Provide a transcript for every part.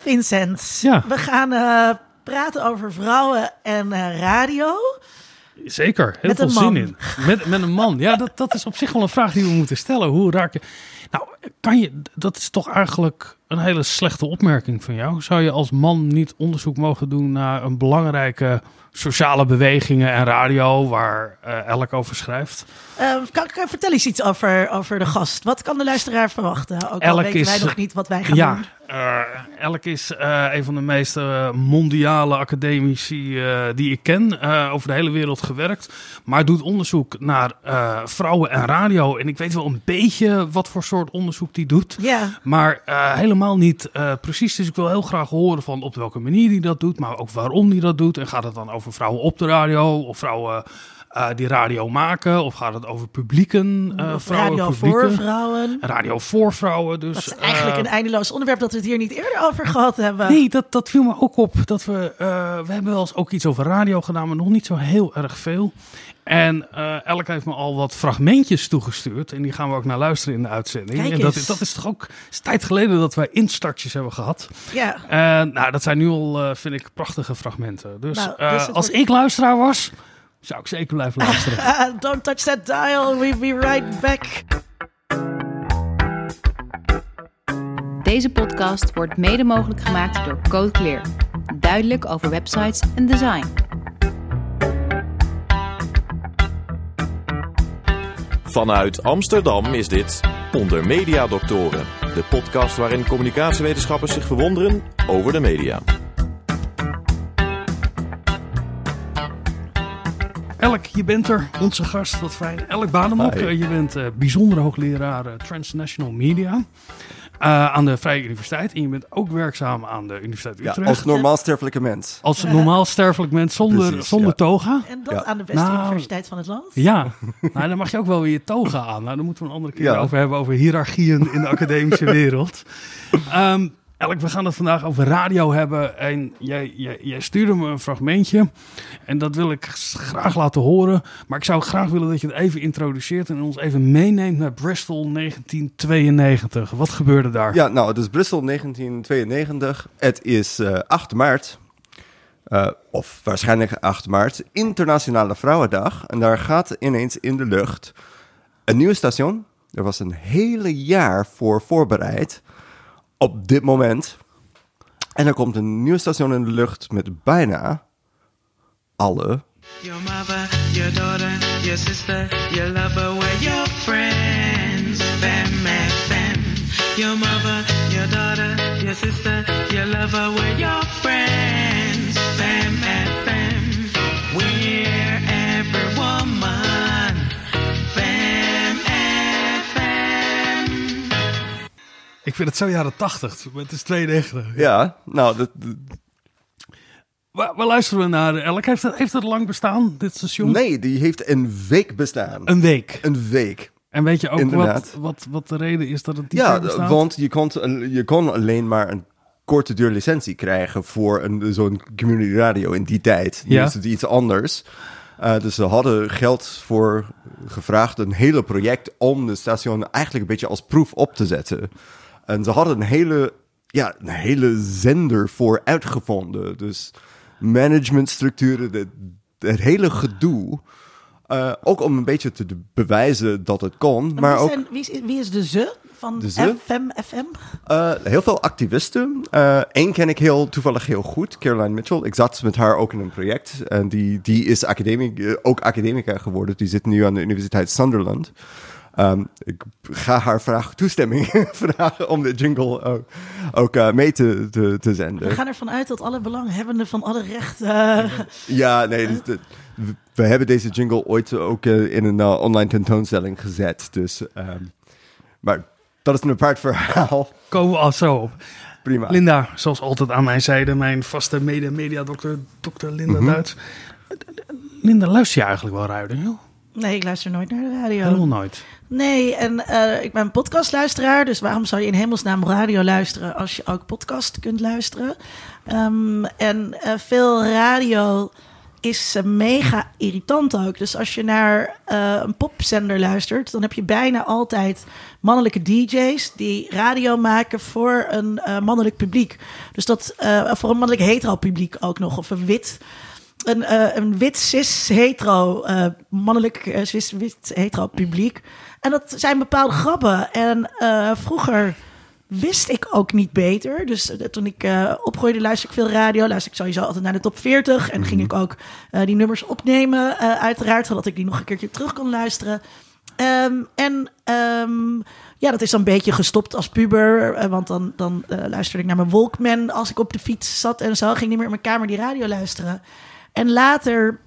Vincent, Ja. we gaan eh, praten over vrouwen en eh, radio. Zeker, heel Met veel zin in. Met, met een man. Ja, dat, dat is op zich wel een vraag die we moeten stellen. Hoe raak je... Nou, kan je... Dat is toch eigenlijk een hele slechte opmerking van jou. Zou je als man niet onderzoek mogen doen naar een belangrijke sociale bewegingen en radio waar eh elk over schrijft? Eh, kan, kan, vertel eens iets over, over de gast. Wat kan de luisteraar verwachten? Ook al Elk weten is, wij nog eh, niet wat wij gaan Ja, doen. eh, elk is eh, een van de meest eh, mondiale academici eh, die ik ken. eh, over de hele wereld gewerkt. Maar doet onderzoek naar eh, vrouwen en radio. En ik weet wel een beetje wat voor soort onderzoek die doet. Ja, Maar eh, niet eh, precies. Dus ik wil heel graag horen van op welke manier die dat doet. Maar ook waarom die dat doet. En gaat het dan over vrouwen op de radio? Of vrouwen eh, die radio maken? Of gaat het over publieken? of vrouwen, radio publieken? voor vrouwen. Radio voor vrouwen. Dus, Dat is eigenlijk eh, een eindeloos onderwerp dat we het hier niet eerder over gehad hebben. Nee, dat, dat viel me ook op. Dat we, we hebben wel eens ook iets over radio gedaan, maar nog niet zo heel erg veel. En eh Elk heeft me al wat fragmentjes toegestuurd. En die gaan we ook naar luisteren in de uitzending. Kijk en dat, eens. dat is toch ook is tijd geleden dat wij instartjes hebben gehad. Ja, nou, dat zijn nu al, vind ik, prachtige fragmenten. Dus, Nou, dus als wordt- ik luisteraar was, zou ik zeker blijven luisteren. Don't touch that dial, we'll be right back. Deze podcast wordt mede mogelijk gemaakt door Code Clear. Duidelijk over websites en design. Vanuit Amsterdam is dit Onder Media Doctoren, de podcast waarin communicatiewetenschappers zich verwonderen over de media. Elk, je bent er, onze gast, wat fijn. Elk Bademok, Hi. eh, je bent eh, bijzondere hoogleraar eh, Transnational Media eh, aan de Vrije Universiteit. En je bent ook werkzaam aan de Universiteit Ja, Utrecht. als normaal sterfelijke mens. Als normaal sterfelijk mens zonder, Precies, zonder ja. toga. En dat Ja. aan de beste Nou, universiteit van het land. Ja, nou, dan mag je ook wel weer je toga aan. Nou, daar moeten we een andere keer Ja. over hebben, over hiërarchieën in de academische wereld. Ehm Elk, we gaan het vandaag over radio hebben. En jij, jij, jij stuurde me een fragmentje. En dat wil ik graag laten horen. Maar ik zou graag willen dat je het even introduceert en ons even meeneemt naar Bristol 1992. Wat gebeurde daar? Ja, nou, het is Brussel 1992. Het is eh 8 maart. Eh, of waarschijnlijk 8 maart. Internationale Vrouwendag. En daar gaat ineens in de lucht een nieuw station. Er was een hele jaar voor voorbereid. Op dit moment. En er komt een nieuw station in de lucht met bijna alle Your mother, your daughter, your sister, your lover, were your friends. Fem FM. Your mother, your daughter, your sister, your lover, were your friends. Ik vind het zo jaren 80, maar het is 92. Ja, nou, dat, dat- Waar, waar luisteren we naar? Elk heeft het, heeft het lang bestaan, dit station? nee, die heeft een week bestaan. Een week. Een week. En weet je ook wat, Inderdaad. wat, wat de reden is dat het die Ja, bestaat? want je kon, je kon alleen maar een korte duur licentie krijgen voor een, zo'n community radio in die tijd. Nu Ja. is het iets anders. Eh, dus ze hadden geld voor gevraagd, een hele project om de station eigenlijk een beetje als proef op te zetten. En ze hadden een hele, ja, een hele zender voor uitgevonden. Dus managementstructuren, het hele gedoe. Eh, ook om een beetje te bewijzen dat het kon. Maar wie, ook wie, is, wie is de ze van De ze? FM? FM? Eh, heel veel activisten. Eén ken ik heel toevallig heel goed, Caroline Mitchell. Ik zat met haar ook in een project. En die, die is academic, eh, ook academica geworden. Die zit nu aan de Universiteit Sunderland. Ehm, ik ga haar vragen toestemming vragen om de jingle ook, ook eh, mee te, te, te We zenden. gaan ervan uit dat alle belanghebbenden van alle rechten... Ja, nee, we- we hebben deze jingle ooit ook eh, in een eh, online tentoonstelling gezet. Dus, ehm, maar dat is een apart verhaal. Komen we al zo op. Prima. Linda, zoals altijd aan mijn zijde, mijn vaste mede-media-dokter, dokter Linda Mhm. Duits. Linda, luister je eigenlijk wel ruiden? joh? Nee, ik luister nooit naar de radio. Helemaal nooit. Nee, en eh, ik ben podcastluisteraar, dus waarom zou je in hemelsnaam radio luisteren als je ook podcast kunt luisteren? Ehm, en eh, veel radio is eh, mega irritant ook. Dus als je naar een popzender luistert, dan heb je bijna altijd mannelijke DJ's die radio maken voor een mannelijk publiek. Dus dat voor een mannelijk hetero publiek ook nog, of een wit. Een, eh, een wit cis hetero eh, mannelijk eh, cis wit hetero publiek. En dat zijn bepaalde grappen. En vroeger wist ik ook niet beter. Dus toen ik eh, opgroeide, luisterde ik veel radio. Luisterde ik sowieso altijd naar de top 40. En ging ik ook die nummers opnemen, uiteraard. Zodat ik die nog een keertje terug kon luisteren. Ehm, en ehm, ja, dat is dan een beetje gestopt als puber. want dan, dan luisterde ik naar mijn Walkman als ik op de fiets zat en zo. Ging niet meer in mijn kamer die radio luisteren. En later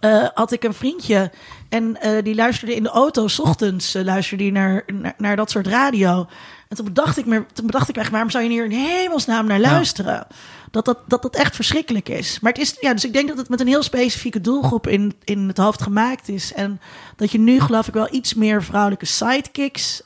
eh, had ik een vriendje en eh, die luisterde in de auto, s ochtends eh, luisterde die naar, naar, naar dat soort radio. En toen bedacht ik me, toen bedacht ik me echt, waarom zou je hier in hemelsnaam naar luisteren? Dat, dat, dat dat echt verschrikkelijk is. Maar het is, ja, dus ik denk dat het met een heel specifieke doelgroep in, in het hoofd gemaakt is. En dat je nu geloof ik wel iets meer vrouwelijke sidekicks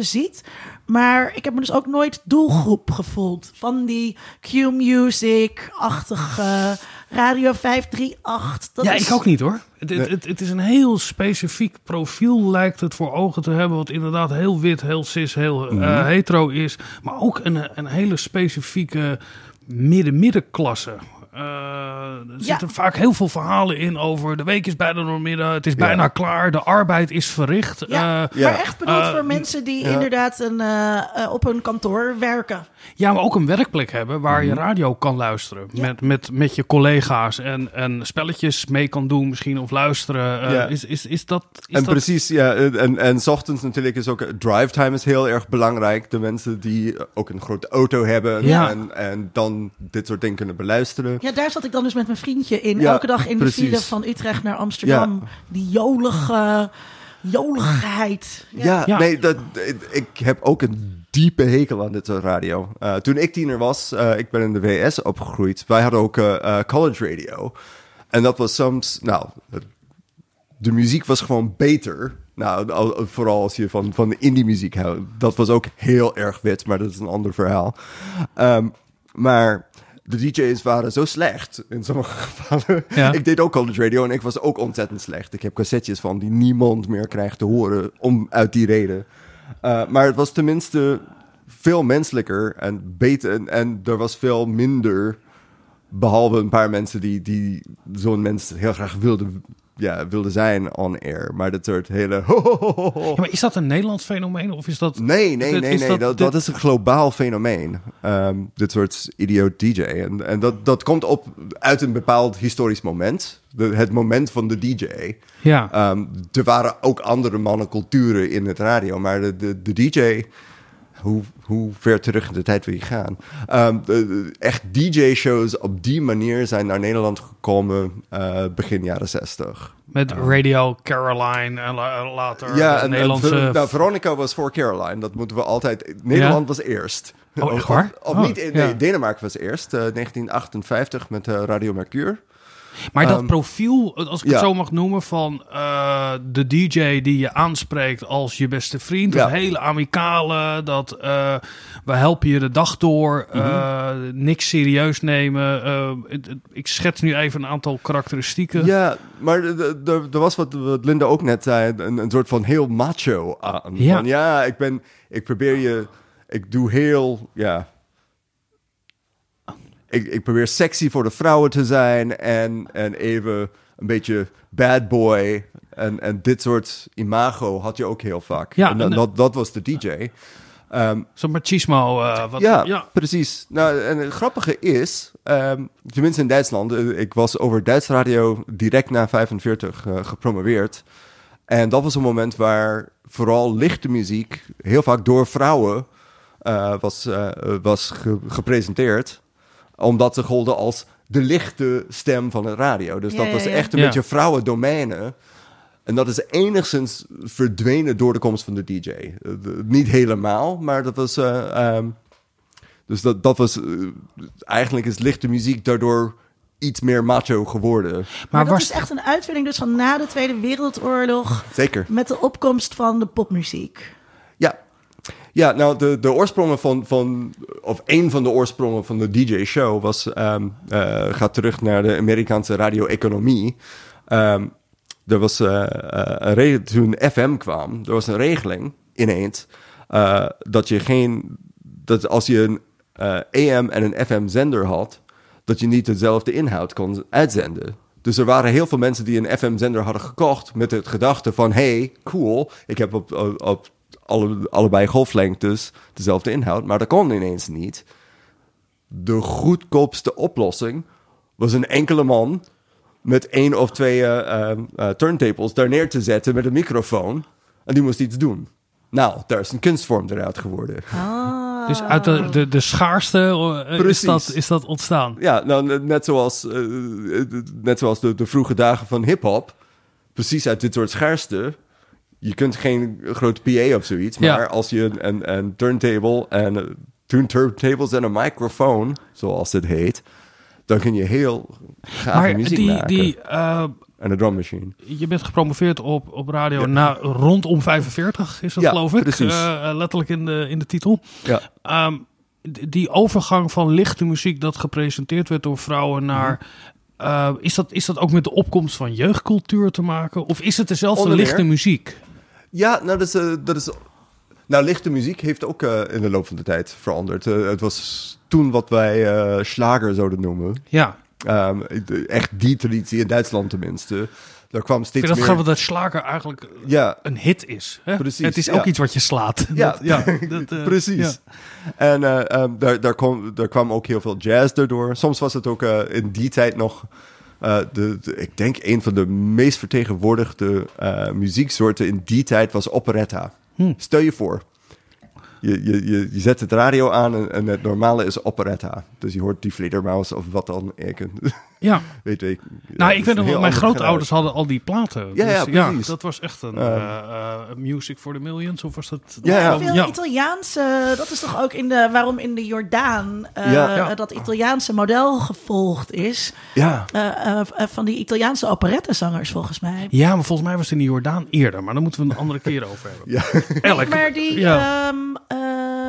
ziet. Maar ik heb me dus ook nooit doelgroep gevoeld. Van die Q-music-achtige Radio 538. Dat ja, is- ik ook niet hoor. Het, het, het, het is een heel specifiek profiel, lijkt het voor ogen te hebben. Wat inderdaad heel wit, heel cis, heel eh, hetero is. Maar ook een, een hele specifieke midden-middenklasse. Eh, er zitten vaak heel veel verhalen in over de week is bijna doormidden, het is bijna klaar, de arbeid is verricht. Ja, Eh, Ja. maar echt bedoeld eh, voor mensen die ja. inderdaad een, eh, eh, op hun kantoor werken. Ja, maar ook een werkplek hebben waar je radio kan luisteren. Ja. Met, met, met je collega's en, en spelletjes mee kan doen misschien of luisteren. Eh, Ja. is, is, is dat... Is en dat... precies, ja. En, en 's ochtends natuurlijk is ook eh, drive time is heel erg belangrijk. De mensen die ook een grote auto hebben Ja. en, en dan dit soort dingen kunnen beluisteren. Ja, daar zat ik dan dus met mijn vriendje in. Ja, Elke dag in de file van Utrecht naar Amsterdam. Die jolige, joligheid. Ja, Ja. nee, dat, ik- heb ook een diepe hekel aan dit soort radio. Eh, toen ik tiener was, eh, ik ben in de VS opgegroeid. Wij hadden ook eh, college radio. En dat was soms, nou, de muziek was gewoon beter. Nou, al- vooral als je van, van de indie muziek houdt. Dat was ook heel erg wit, maar dat is een ander verhaal. Ehm, maar de DJ's waren zo slecht in sommige gevallen. Ja. Ik deed ook college radio en ik was ook ontzettend slecht. Ik heb cassettes van die niemand meer krijgt te horen om uit die reden. Uh, maar het was tenminste veel menselijker en beter. En, en er was veel minder, behalve een paar mensen die, die zo'n mens heel graag wilden, ja, wilden zijn on air. Maar dat soort hele. ho, ho, ho, ho, ho. Ja, maar is dat een Nederlands fenomeen of is dat... Nee, nee, Dit- nee, nee. dat- Dat, dit- dat is een globaal fenomeen. Ehm, dit soort idioot DJ. En, en dat, dat komt op uit een bepaald historisch moment. De, het moment van de DJ. Ja. Ehm, er waren ook andere mannenculturen in het radio, maar de, de, de DJ. Hoe, hoe ver terug in de tijd wil je gaan? Ehm, de- de- echt DJ-shows op die manier zijn naar Nederland gekomen eh, begin jaren 60. Met Radio Caroline en la- later Ja, de en, Nederlandse... Nou, Veronica was voor Caroline. Dat moeten we altijd. Nederland was eerst. Oh, echt waar? Of, of Oh, niet? ja. Denemarken was eerst. eh, 1958 met eh, Radio Mercure. Maar dat Ehm, profiel, als ik ja. het zo mag noemen, van eh, de DJ die je aanspreekt als je beste vriend. Ja. Dat hele amicale, dat eh, we helpen je de dag door, Mhm. eh, niks serieus nemen. Ik schets nu even een aantal karakteristieken. Ja, maar er was wat, wat Linda ook net zei, een, een soort van heel macho aan. Ja. Van, ja, ik ben, ik probeer je, ik doe heel, ja. Ik, ik probeer sexy voor de vrouwen te zijn en, en even een beetje bad boy. En, en dit soort imago had je ook heel vaak. Ja, en dat, en- dat, dat was de DJ. Ehm, Zo'n machismo. eh, wat, ja, ja. precies. Nou, en het grappige is, ehm, tenminste in Duitsland, eh, ik was over Duits radio direct na 45 eh, gepromoveerd. En dat was een moment waar vooral lichte muziek heel vaak door vrouwen eh, was, eh, was ge- gepresenteerd. Omdat ze golden als de lichte stem van het radio. Dus Ja, dat ja, was ja. echt een beetje vrouwendomeinen. En dat is enigszins verdwenen door de komst van de DJ. Eh, niet helemaal, maar dat was. eh, ehm, dus dat, dat was. eh, eigenlijk is lichte muziek daardoor iets meer macho geworden. Maar, Maar dat was, is echt een uitvinding dus van na de Tweede Wereldoorlog... Zeker. met de opkomst van de popmuziek. Ja. Nou, de, de oorsprongen van, van, of een van de oorsprongen van de DJ-show was, eh, gaat terug naar de Amerikaanse radio-economie. Ehm, er was eh, eh, een toen FM kwam, er was een regeling ineens dat je geen, dat als je een AM en een FM-zender had, dat je niet dezelfde inhoud kon uitzenden. Dus er waren heel veel mensen die een FM-zender hadden gekocht met het gedachte van, hey, cool, ik heb op, op alle, allebei golflengtes dezelfde inhoud, maar dat kon ineens niet. De goedkoopste oplossing was een enkele man met één of twee eh, eh, turntables daar neer te zetten met een microfoon. En die moest iets doen. Nou, daar is een kunstvorm eruit geworden. Ah. Dus uit de, de, de schaarste is, dat, is dat ontstaan. Ja, nou, net- zoals, net zoals de, de vroege dagen van hip-hop. Precies uit dit soort schaarste. Je kunt geen grote PA of zoiets. Ja. Maar als je een, een, een turntable en two turntables en een microfoon, zoals het heet. Dan kun je heel gave Maar muziek die, maken. die, eh, En een drummachine. je bent gepromoveerd op, op radio na rondom 45, is dat Ja, geloof ik? precies. Eh, eh, letterlijk in de, in de titel. Ja. Ehm, die overgang van lichte muziek dat gepresenteerd werd door vrouwen naar... Mhm. is, dat, is dat ook met de opkomst van jeugdcultuur te maken? Of is het dezelfde lichte muziek? Ja, nou, dat is, eh, dat is. Nou, lichte muziek heeft ook eh, in de loop van de tijd veranderd. Eh, het was toen wat wij eh slager zouden noemen. Ja, Ehm, echt die traditie in Duitsland tenminste. Daar kwam ik steeds vind het meer. dat slager eigenlijk Ja, een hit is. Hè? Precies, Het is ja. ook iets wat je slaat. Ja. Dat- ja dat, precies. En eh, ehm, daar, daar, kwam, daar kwam ook heel veel jazz daardoor. Soms was het ook in die tijd nog. Eh, de, de- ik denk een van de meest vertegenwoordigde eh, muzieksoorten in die tijd was operetta. Hm. Stel je voor, je, je, je, je zet het radio aan en, en het normale is operetta. Dus je hoort die Vledermaus of wat dan. Ik, Ja. weet ik. Nou, ik weet nog wel, mijn grootouders hadden al die platen. Ja, ja, Dus precies. dat was echt een Ehm. eh, eh, music for the millions, of was dat? Ja, ja. Veel ja. Italiaanse, dat is toch ook in de, waarom in de Jordaan eh, Ja. Ja. dat Italiaanse model gevolgd is. Ja, eh, eh, eh, van die Italiaanse operettezangers volgens mij. Ja, maar volgens mij was het in de Jordaan eerder, maar daar moeten we een andere keer over hebben. ja. Elk. Maar, die, Ja.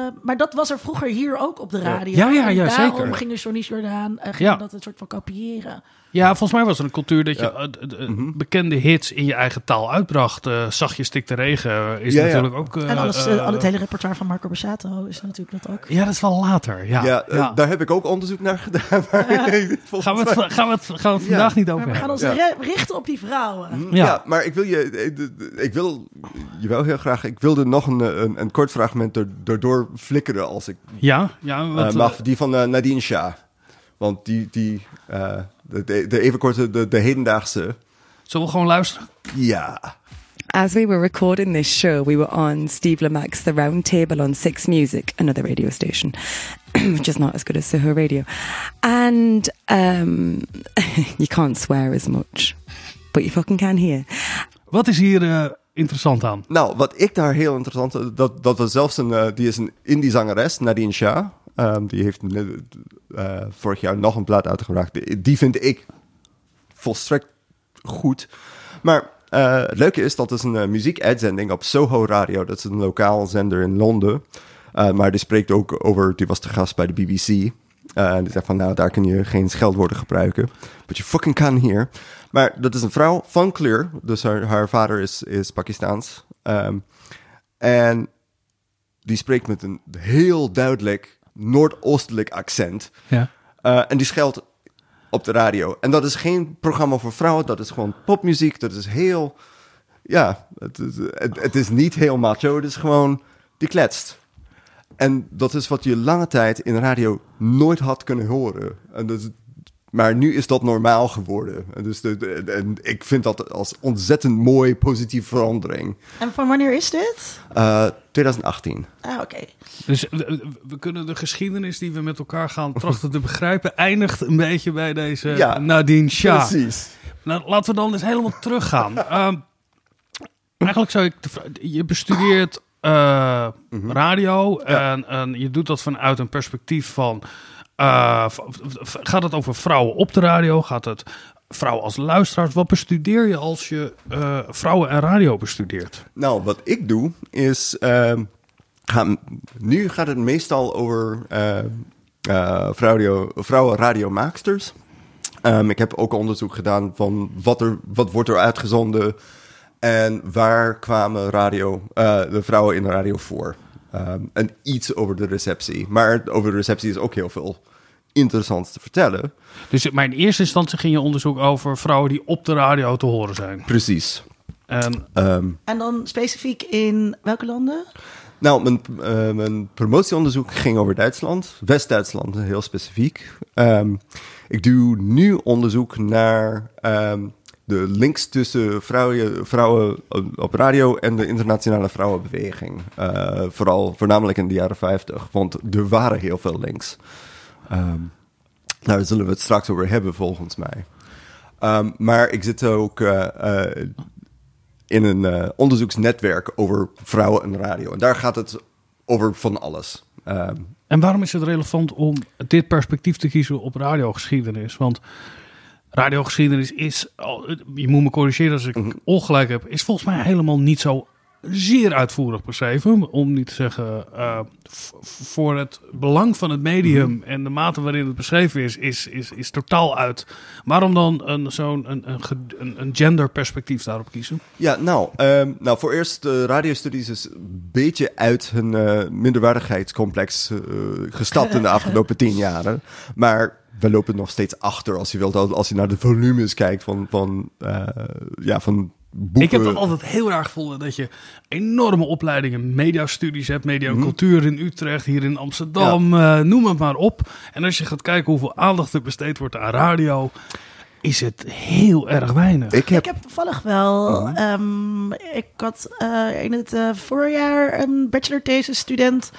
Eh, maar dat was er vroeger hier ook op de radio. Ja, ja, En ja, daarom zeker. gingen Johnny's Jordaan gingen Ja. dat een soort van kopiëren. Ja, volgens mij was er een cultuur dat je Ja. eh, d- Mhm. bekende hits in je eigen taal uitbracht. Eh Zachtjes stik de regen eh, is Ja, ja. natuurlijk ook... eh, en alles, eh, eh, al het hele repertoire van Marco Borsato is natuurlijk dat ook. Ja, dat is wel later. Ja, Ja, eh, ja. daar heb ik ook onderzoek naar gedaan. Maar volgens Gaan we het, gaan we het, gaan we het Ja. vandaag niet over Maar we gaan hebben. ons richten op die vrouwen. Hm, Ja. Ja. maar ik wil je, eh, ik wil je wel heel graag, ik wilde nog een, eh, een, een kort fragment er, erdoor flikkeren als ik Ja, ja eh, wat, mag, die van eh, Nadine Shah. Want die, die eh, de, de, de even korte, de, de hedendaagse, Zullen we gewoon luisteren? ja. As we were recording this show, we were on Steve Lamac's The Round Table on Six Music, another radio station, which is not as good as Soho Radio. And um, you can't swear as much, but you fucking can here. Wat is hier eh, interessant aan? Nou, wat ik daar heel interessant, dat, dat was zelfs een, eh, die is een indie zangeres, Nadine Shah. Ehm, die heeft eh, vorig jaar nog een plaat uitgebracht. Die, vind ik volstrekt goed. Maar eh, het leuke is dat is een eh, muziekuitzending op Soho Radio. Dat is een lokaal zender in Londen. Maar die spreekt ook over, die was de gast bij de BBC. En die zegt van, nou, daar kun je geen scheldwoorden gebruiken. But you fucking can hier. Maar dat is een vrouw van kleur. Dus haar, haar vader is, is Pakistaans. Ehm, en die spreekt met een heel duidelijk Noordoostelijk accent. Ja. Eh, en die scheldt op de radio. En dat is geen programma voor vrouwen, dat is gewoon popmuziek. Dat is heel. Ja, het, is- het, het is niet heel macho, het is gewoon. Die kletst. En dat is wat je lange tijd in radio nooit had kunnen horen. En dat is- maar nu is dat normaal geworden. En, dus de, de- en ik vind dat als ontzettend mooi, positieve verandering. En van wanneer is dit? Eh, 2018. Ah, oké. Dus we, we kunnen de geschiedenis die we met elkaar gaan trachten te begrijpen, eindigt een beetje bij deze Ja, Nadine Shah. Precies. Nou, laten we dan eens helemaal teruggaan. Ehm, eigenlijk zou ik... Je bestudeert eh, Mhm. radio en, en je doet dat vanuit een perspectief van... eh, gaat het over vrouwen op de radio? Gaat het vrouwen als luisteraars? Wat bestudeer je als je eh, vrouwen en radio bestudeert? Nou, wat ik doe is. ehm, nu gaat het meestal over eh eh, vrouwenradio- vrouwenradiomaaksters. Ehm, ik heb ook onderzoek gedaan van wat, er, wat wordt er uitgezonden en waar kwamen radio, de vrouwen in de radio voor. Ehm, en iets over de receptie. Maar over de receptie is ook heel veel interessants te vertellen. Dus maar in eerste instantie ging je onderzoek over vrouwen die op de radio te horen zijn. Precies. En Ehm, En dan specifiek in welke landen? Nou, mijn, eh, mijn promotieonderzoek ging over Duitsland, West-Duitsland heel specifiek. Ehm, ik doe nu onderzoek naar ehm, de links tussen vrouwen, vrouwen op radio en de internationale vrouwenbeweging. Eh, vooral, voornamelijk in de jaren 50, want er waren heel veel links. Ehm, daar zullen we het straks over hebben, volgens mij. Ehm, maar ik zit ook eh, eh, in een onderzoeksnetwerk over vrouwen en radio. En daar gaat het over van alles. Ehm, En waarom is het relevant om dit perspectief te kiezen op radiogeschiedenis? Want radiogeschiedenis is, al- je moet me corrigeren als ik ongelijk heb, is volgens mij helemaal niet zo zeer uitvoerig beschreven. Om niet te zeggen, eh, voor het belang van het medium en de mate waarin het beschreven is, is, is, is totaal uit. Waarom dan een, zo'n een, een, ge- een, een genderperspectief daarop kiezen? ja, nou, ehm, nou, voor eerst, de radiostudies is een beetje uit hun eh, minderwaardigheidscomplex eh, gestapt in de afgelopen tien jaren. Maar we lopen nog steeds achter als je wilt, als je naar de volumes kijkt van, van, eh, ja, van boeken. Ik heb dat altijd heel erg gevonden dat je enorme opleidingen, mediastudies hebt, media en cultuur in Utrecht, hier in Amsterdam, eh, noem het maar op. En als je gaat kijken hoeveel aandacht er besteed wordt aan radio, is het heel erg weinig. Ik heb, Ik heb toevallig wel. ehm, ik had eh, in het eh, voorjaar een bachelor thesis student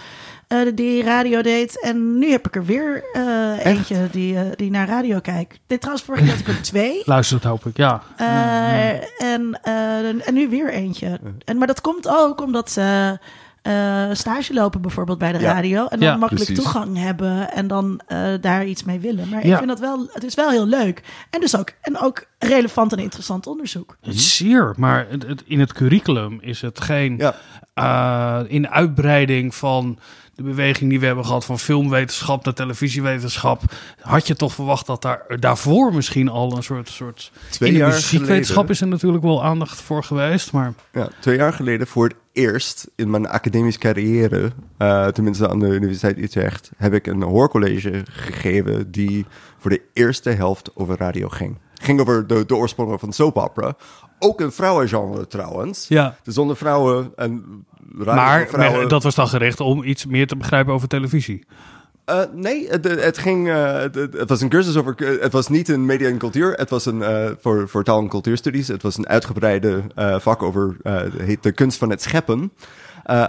eh, die radio deed. En nu heb ik er weer eh, eentje die, eh, die naar radio kijkt. Dit trouwens vorig jaar had ik er twee. Luistert hoop ik, ja. Eh, en, eh, en nu weer eentje. En, maar dat komt ook omdat ze eh, stage lopen bijvoorbeeld bij de Ja. radio. En dan Ja, makkelijk precies. toegang hebben en dan eh, daar iets mee willen. Maar ik vind dat wel, het is wel heel leuk. En dus ook, en ook relevant en interessant onderzoek. Zeer, maar het, het- in het curriculum is het geen ja, eh, in uitbreiding van de beweging die we hebben gehad van filmwetenschap naar televisiewetenschap, had je toch verwacht dat daar daarvoor misschien al een soort, soort Twee in de jaar muziekwetenschap is er natuurlijk wel aandacht voor geweest, maar Ja, twee jaar geleden voor het eerst in mijn academische carrière, eh, tenminste aan de Universiteit Utrecht, heb ik een hoorcollege gegeven die voor de eerste helft over radio ging. Ging over de, de oorsprongen van soap opera. Ook een vrouwengenre trouwens. ja. Dus zonder vrouwen en Maar vrouwen. maar dat was dan gericht om iets meer te begrijpen over televisie. Eh, nee, het, het ging. eh, het, was een cursus over. Het was niet een media en cultuur. Het was een eh, voor, voor taal en cultuurstudies. Het was een uitgebreide vak over. heet de kunst van het scheppen.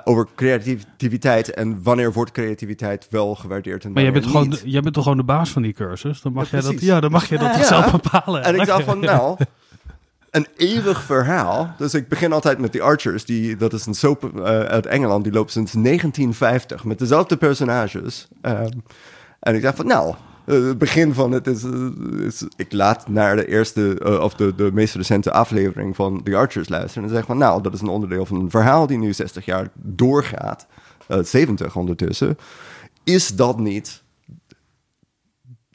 over creativiteit en wanneer wordt creativiteit wel gewaardeerd en Maar jij bent, gewoon, niet. de- jij bent toch gewoon de baas van die cursus? Dan mag, Ja, jij, dat, ja, dan mag je dat Ja. zelf bepalen. En ik dacht van, nou, een eeuwig verhaal. Dus ik begin altijd met The Archers. Die, dat is een soap eh, uit Engeland. Die loopt sinds 1950 met dezelfde personages. Ehm, en ik dacht van, nou, eh, het begin van het is, eh, is- Ik laat naar de eerste, of de, de meest recente aflevering van The Archers luisteren. En zeg van, nou, dat is een onderdeel van een verhaal die nu 60 jaar doorgaat. eh 70 ondertussen. Is dat niet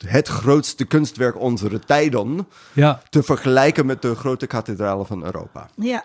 het grootste kunstwerk onze tijden Ja, te vergelijken met de grote kathedralen van Europa. Ja,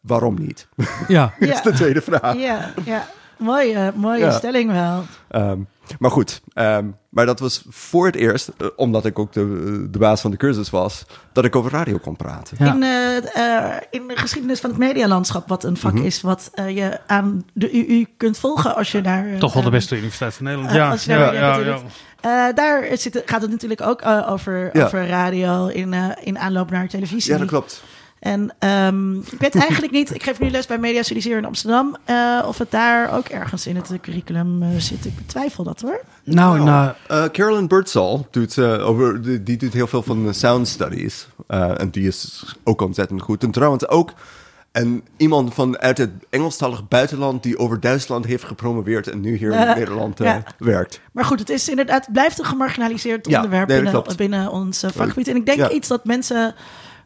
Waarom niet? ja. is ja, de tweede vraag. ja, ja. Mooie, mooie Ja. stelling wel. Ehm, maar goed, ehm, maar dat was voor het eerst, eh, omdat ik ook de, de baas van de cursus was, dat ik over radio kon praten. Ja. In, eh, eh, in de geschiedenis van het medialandschap, wat een vak is wat eh, je aan de UU kunt volgen als je daar... eh, Toch wel de eh, beste universiteit van Nederland. eh, Ja, als je ja, daar- ja, ja, Eh, daar zit, gaat het natuurlijk ook eh, over, Ja. over radio in, eh, in aanloop naar televisie. Ja, dat klopt. En ehm, ik weet eigenlijk niet, ik geef nu les bij Media Studies hier in Amsterdam, eh, of het daar ook ergens in het curriculum zit. Ik betwijfel dat hoor. Nou, nou, Eh, Carolyn Birdsall doet, over, die, die doet heel veel van de sound studies. Eh, en die is ook ontzettend goed. En trouwens ook en iemand vanuit het Engelstalig buitenland die over Duitsland heeft gepromoveerd en nu hier in Nederland eh, ja. werkt. Maar goed, het is inderdaad, het blijft een gemarginaliseerd Ja, onderwerp nee, binnen, klopt. binnen ons eh, vakgebied. En ik denk Ja. iets dat mensen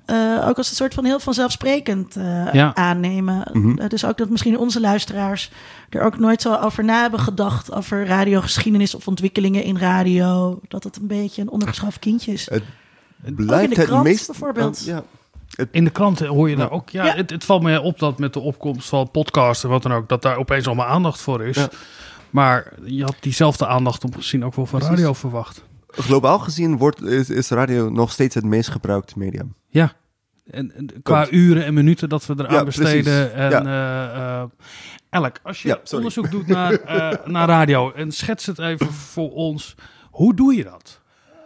eh, ook als een soort van heel vanzelfsprekend eh, Ja. aannemen. Mhm. Dus ook dat misschien onze luisteraars er ook nooit zo over na hebben gedacht over radiogeschiedenis of ontwikkelingen in radio. Dat het een beetje een ondergeschoven kindje is. Het Ook blijft in de het krant meest... bijvoorbeeld. ja. In de kranten hoor je daar ook. Ja, Ja. Het, het valt me op dat met de opkomst van podcasts en wat dan ook, dat daar opeens allemaal aandacht voor is. Ja. Maar je had diezelfde aandacht op gezien ook wel van Precies. radio verwacht. Globaal gezien wordt, is, is radio nog steeds het meest gebruikte medium. Ja. En, en qua uren en minuten dat we eraan Ja, besteden. precies. En, Ja. eh, eh, Elk, als je onderzoek doet naar, eh, naar radio en schets het even voor ons. Hoe doe je dat?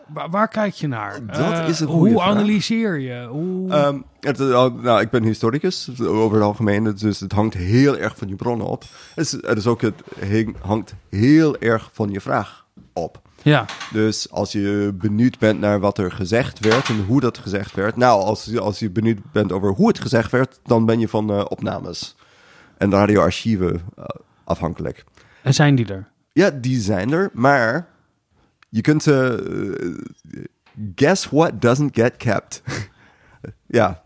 Waar, waar kijk je naar? Dat Eh, is een goede Hoe vraag. analyseer je? Hoe... Ehm, het, eh, nou, ik ben historicus over het algemeen, dus het hangt heel erg van je bronnen op. Het, is, het is ook het hangt heel erg van je vraag op. ja. Dus als je benieuwd bent naar wat er gezegd werd en hoe dat gezegd werd. Nou, als, je- als je benieuwd bent over hoe het gezegd werd, dan ben je van eh, opnames en radioarchieven afhankelijk. En zijn die er? Ja, die zijn er, maar je kunt eh, guess what doesn't get kept. ja.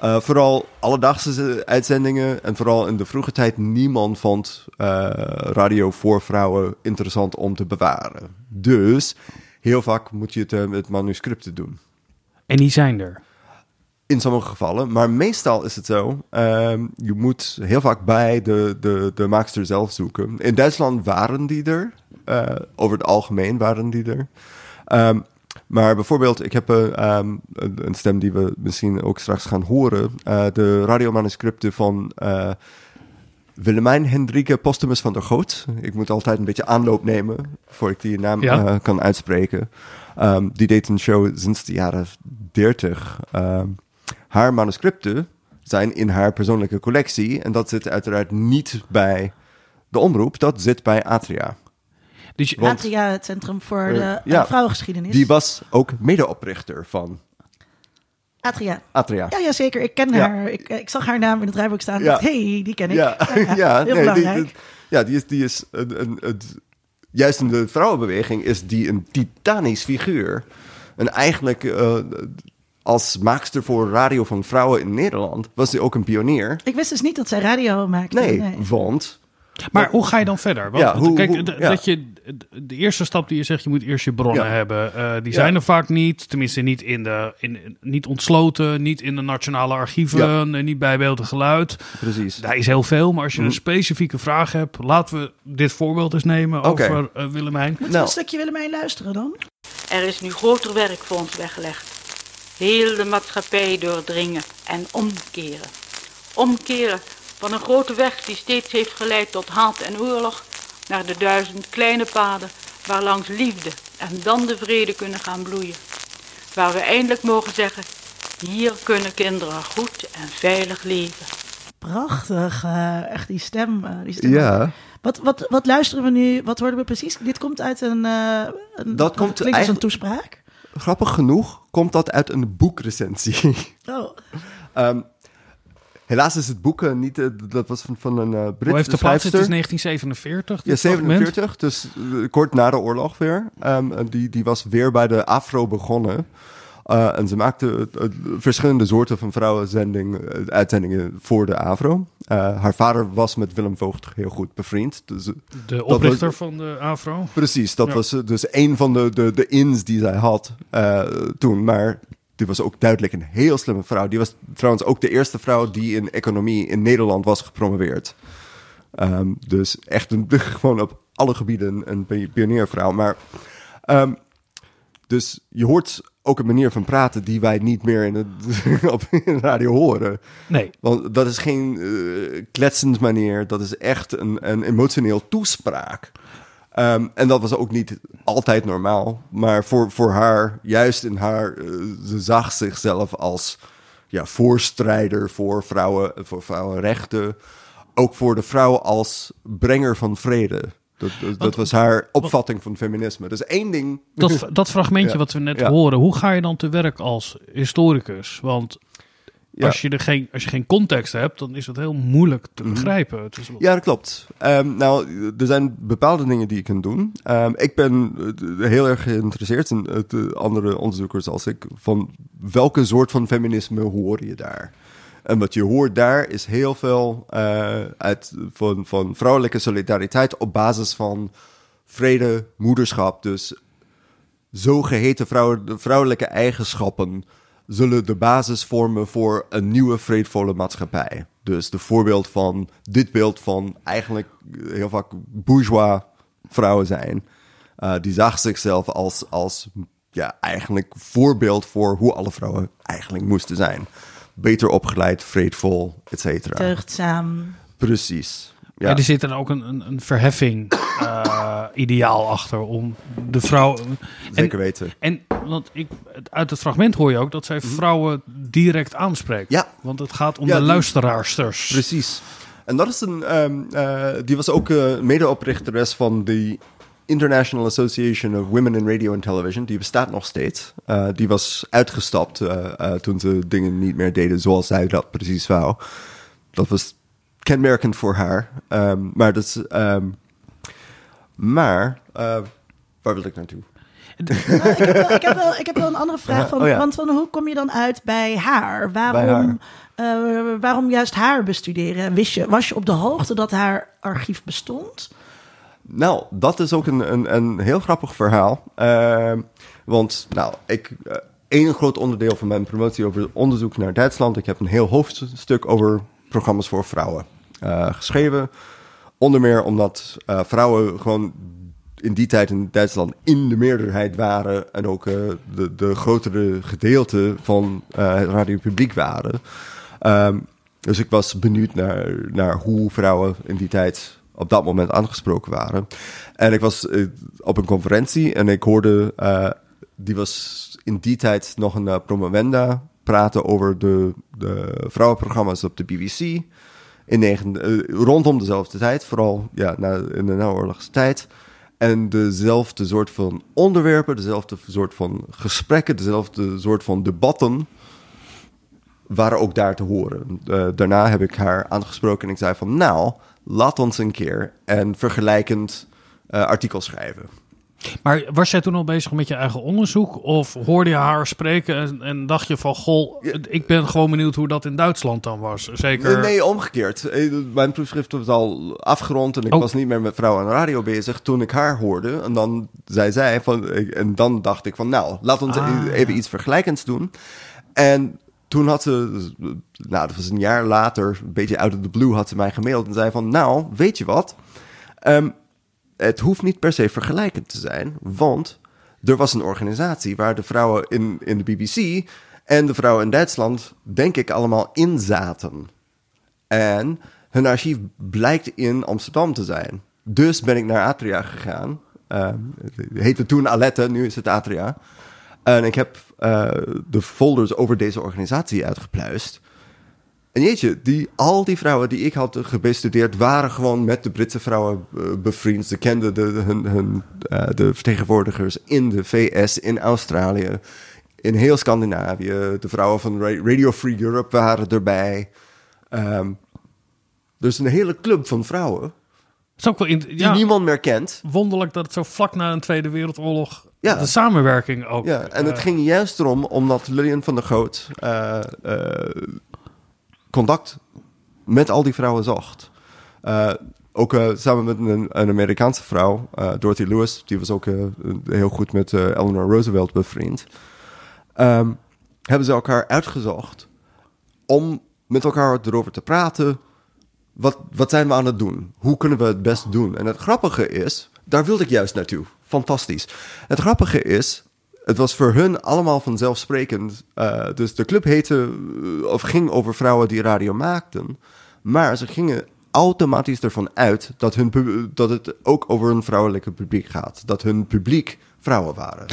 Eh, vooral alledaagse uitzendingen en vooral in de vroege tijd niemand vond eh, radio voor vrouwen interessant om te bewaren. Dus heel vaak moet je het eh, met manuscripten doen. En die zijn er. In sommige gevallen, maar meestal is het zo. ehm, je moet heel vaak bij de, de, de maakster zelf zoeken. In Duitsland waren die er. Eh, over het algemeen waren die er. Ehm, maar bijvoorbeeld, ik heb eh, ehm, een, stem die we misschien ook straks gaan horen. eh, de radiomanuscripten van eh, Willemijn Hendrike Postumus van der Goot. Ik moet altijd een beetje aanloop nemen voor ik die naam Ja. kan uitspreken. Ehm, die deed een show sinds de jaren 30. Ehm, haar manuscripten zijn in haar persoonlijke collectie. En dat zit uiteraard niet bij de omroep, dat zit bij Atria. Dus je- Want- Atria, het Centrum voor Eh, de eh, ja. Vrouwengeschiedenis. Die was ook medeoprichter van Atria. Atria. Ja, ja, zeker. Ik ken Ja. haar. Ik, ik zag haar naam in het rijboek staan. Ja. Hé, hey, die ken ik. Ja, Ja, ja, heel nee, die, belangrijk. die- ja die is, die is een, een, een- juist in de vrouwenbeweging is die een titanisch figuur. En eigenlijk eh, als maakster voor radio van vrouwen in Nederland was hij ook een pionier. Ik wist dus niet dat zij radio maakte. Nee, want Maar hoe ga je dan verder? Want, Ja, hoe- kijk, hoe- d- ja. dat je, de eerste stap die je zegt, je moet eerst je bronnen Ja. hebben. eh, die Ja. zijn er vaak niet. Tenminste, niet, in de, in, niet ontsloten, niet in de nationale archieven, en niet bij beeld en geluid. precies. Daar is heel veel, maar als je Mhm. een specifieke vraag hebt, laten we dit voorbeeld eens nemen Oké. over eh, Willemijn. Moeten we Nou. een stukje Willemijn luisteren dan? Er is nu groter werk voor ons weggelegd. Heel de maatschappij doordringen en omkeren. Omkeren van een grote weg die steeds heeft geleid tot haat en oorlog, naar de duizend kleine paden waar langs liefde en dan de vrede kunnen gaan bloeien. Waar we eindelijk mogen zeggen, hier kunnen kinderen goed en veilig leven. Prachtig. eh, echt die stem. eh, die stem. Ja, Wat, wat, wat luisteren we nu? Wat hoorden we precies? Dit komt uit een... eh een Dat komt klinkt als een toespraak. grappig genoeg komt dat uit een boekrecensie. Oh, Ehm, helaas is het boek eh, niet, eh, dat was van, van een uh, Hoe Britse heeft de plaats? Het is schrijfster. 1947. Ja, dit fragment. 47, dus eh, kort na de oorlog weer. Ehm, die, die was weer bij de Afro begonnen. Eh, en ze maakte eh, verschillende soorten van vrouwenzending, eh, uitzendingen voor de Afro. Eh, haar vader was met Willem Voogd heel goed bevriend. Dus, eh, De was- oprichter van de AVRO. precies, dat Ja. was eh, dus een van de, de, de ins die zij had eh, toen. Maar die was ook duidelijk een heel slimme vrouw. Die was trouwens ook de eerste vrouw die in economie in Nederland was gepromoveerd. Ehm, dus echt een, gewoon op alle gebieden een pi- pioniervrouw. Maar ehm, dus je hoort ook een manier van praten die wij niet meer in, het, op in de radio horen. Nee. Want dat is geen eh kletsend manier, dat is echt een, een emotioneel toespraak. Ehm, en dat was ook niet altijd normaal. Maar voor, voor haar, juist in haar, eh, ze zag zichzelf als ja, voorstrijder voor, vrouwen, voor vrouwenrechten. Ook voor de vrouw als brenger van vrede. Dat, dat, dat was haar opvatting van feminisme. Dus één ding. Dat, dat fragmentje Ja. wat we net Ja. horen, hoe ga je dan te werk als historicus? Want Ja. als, je er geen, als je geen context hebt, dan is het heel moeilijk te Mhm. begrijpen. Ja, dat klopt. Ehm, nou, er zijn bepaalde dingen die je kunt doen. Ehm, ik ben eh, heel erg geïnteresseerd in eh, de andere onderzoekers als ik van welke soort van feminisme hoor je daar. En wat je hoort daar is heel veel eh, uit, van, van vrouwelijke solidariteit op basis van vrede, moederschap. Dus zogeheten vrouw, vrouwelijke eigenschappen zullen de basis vormen voor een nieuwe vreedvolle maatschappij. Dus de voorbeeld van dit beeld van eigenlijk heel vaak bourgeois vrouwen zijn. eh, die zag zichzelf als, als ja, eigenlijk voorbeeld voor hoe alle vrouwen eigenlijk moesten zijn. Beter opgeleid, vreedvol, et cetera. Deugdzaam. Precies. Ja. Er zit dan ook een, een, een verheffing eh, ideaal achter om de vrouw... Zeker weten. En want ik, uit het fragment hoor je ook dat zij vrouwen direct aanspreekt. Mhm. Ja. Want het gaat om Ja, de die- luisteraarsters. Precies. En dat is een. ehm, eh, die was ook eh medeoprichteres van de International Association of Women in Radio and Television. Die bestaat nog steeds. Eh, die was uitgestapt toen ze dingen niet meer deden zoals zij dat precies wou. Dat was kenmerkend voor haar. Ehm, maar dat is. ehm, maar. eh, waar wil ik naartoe? Nou, ik, heb wel, ik, heb wel, ik heb wel een andere vraag. Van, Oh ja. Want van, hoe kom je dan uit bij haar? Waarom, eh, waarom juist haar bestuderen? Wist je, was je op de hoogte dat haar archief bestond? Nou, dat is ook een, een, een heel grappig verhaal. Ehm, want, nou, ik. eh, één groot onderdeel van mijn promotie over onderzoek naar Duitsland. Ik heb een heel hoofdstuk over programma's voor vrouwen eh, geschreven. Onder meer omdat eh, vrouwen gewoon in die tijd in Duitsland in de meerderheid waren. En ook eh, de, de grotere gedeelte van eh, het radiopubliek waren. Ehm, dus ik was benieuwd naar, hoe vrouwen in die tijd op dat moment aangesproken waren. En ik was eh, op een conferentie en ik hoorde, eh, die was in die tijd nog een uh, promovenda praten over de, de vrouwenprogramma's op de BBC. In eh, rondom dezelfde tijd, vooral ja, na, in de naoorlogse tijd. En dezelfde soort van onderwerpen, dezelfde soort van gesprekken, dezelfde soort van debatten waren ook daar te horen. Uh, daarna heb ik haar aangesproken en ik zei van... nou, laat ons een keer een vergelijkend uh, artikel schrijven. Maar was jij toen al bezig met je eigen onderzoek? Of hoorde je haar spreken en, en dacht je van... goh, ik ben gewoon benieuwd hoe dat in Duitsland dan was? Zeker... Nee, nee omgekeerd. Eh, Mijn proefschrift was al afgerond... en ik Oh. was niet meer met vrouwen aan de radio bezig... toen ik haar hoorde. En dan zei zij van... en dan dacht ik van... nou, laat ons Ah. even iets vergelijkends doen. En toen had ze, nou, dat was een jaar later, een beetje out of the blue, had ze mij gemaild en zei van, nou, weet je wat? Um, het hoeft niet per se vergelijkend te zijn, want er was een organisatie waar de vrouwen in, in de BBC en de vrouwen in Duitsland, denk ik, allemaal in zaten. En hun archief blijkt in Amsterdam te zijn. Dus ben ik naar Atria gegaan. Uh, het heette toen Alette, nu is het Atria. En ik heb uh, de folders over deze organisatie uitgepluist. En jeetje, die, al die vrouwen die ik had gebestudeerd waren gewoon met de Britse vrouwen uh, bevriend. Ze kenden de, hun, hun, uh, de vertegenwoordigers in de VS, in Australië, in heel Scandinavië. De vrouwen van Radio Free Europe waren erbij. Um, dus een hele club van vrouwen. is ook wel in, die niemand meer kent. Wonderlijk dat het zo vlak na een Tweede Wereldoorlog ja. de samenwerking ook. Ja, en uh, het ging juist erom omdat Lillian van der Goot uh, uh, contact met al die vrouwen zocht. ook samen met een, een Amerikaanse vrouw, Dorothy Lewis, die was ook heel goed met Eleanor Roosevelt bevriend. Um, hebben ze elkaar uitgezocht om met elkaar erover te praten. Wat, wat zijn we aan het doen? Hoe kunnen we het best doen? En het grappige is, daar wilde ik juist naartoe. Fantastisch. Het grappige is, het was voor hun allemaal vanzelfsprekend. Uh, dus de club heette, of ging over vrouwen die radio maakten. Maar ze gingen automatisch ervan uit dat, hun, dat het ook over een vrouwelijke publiek gaat. Dat hun publiek vrouwen waren.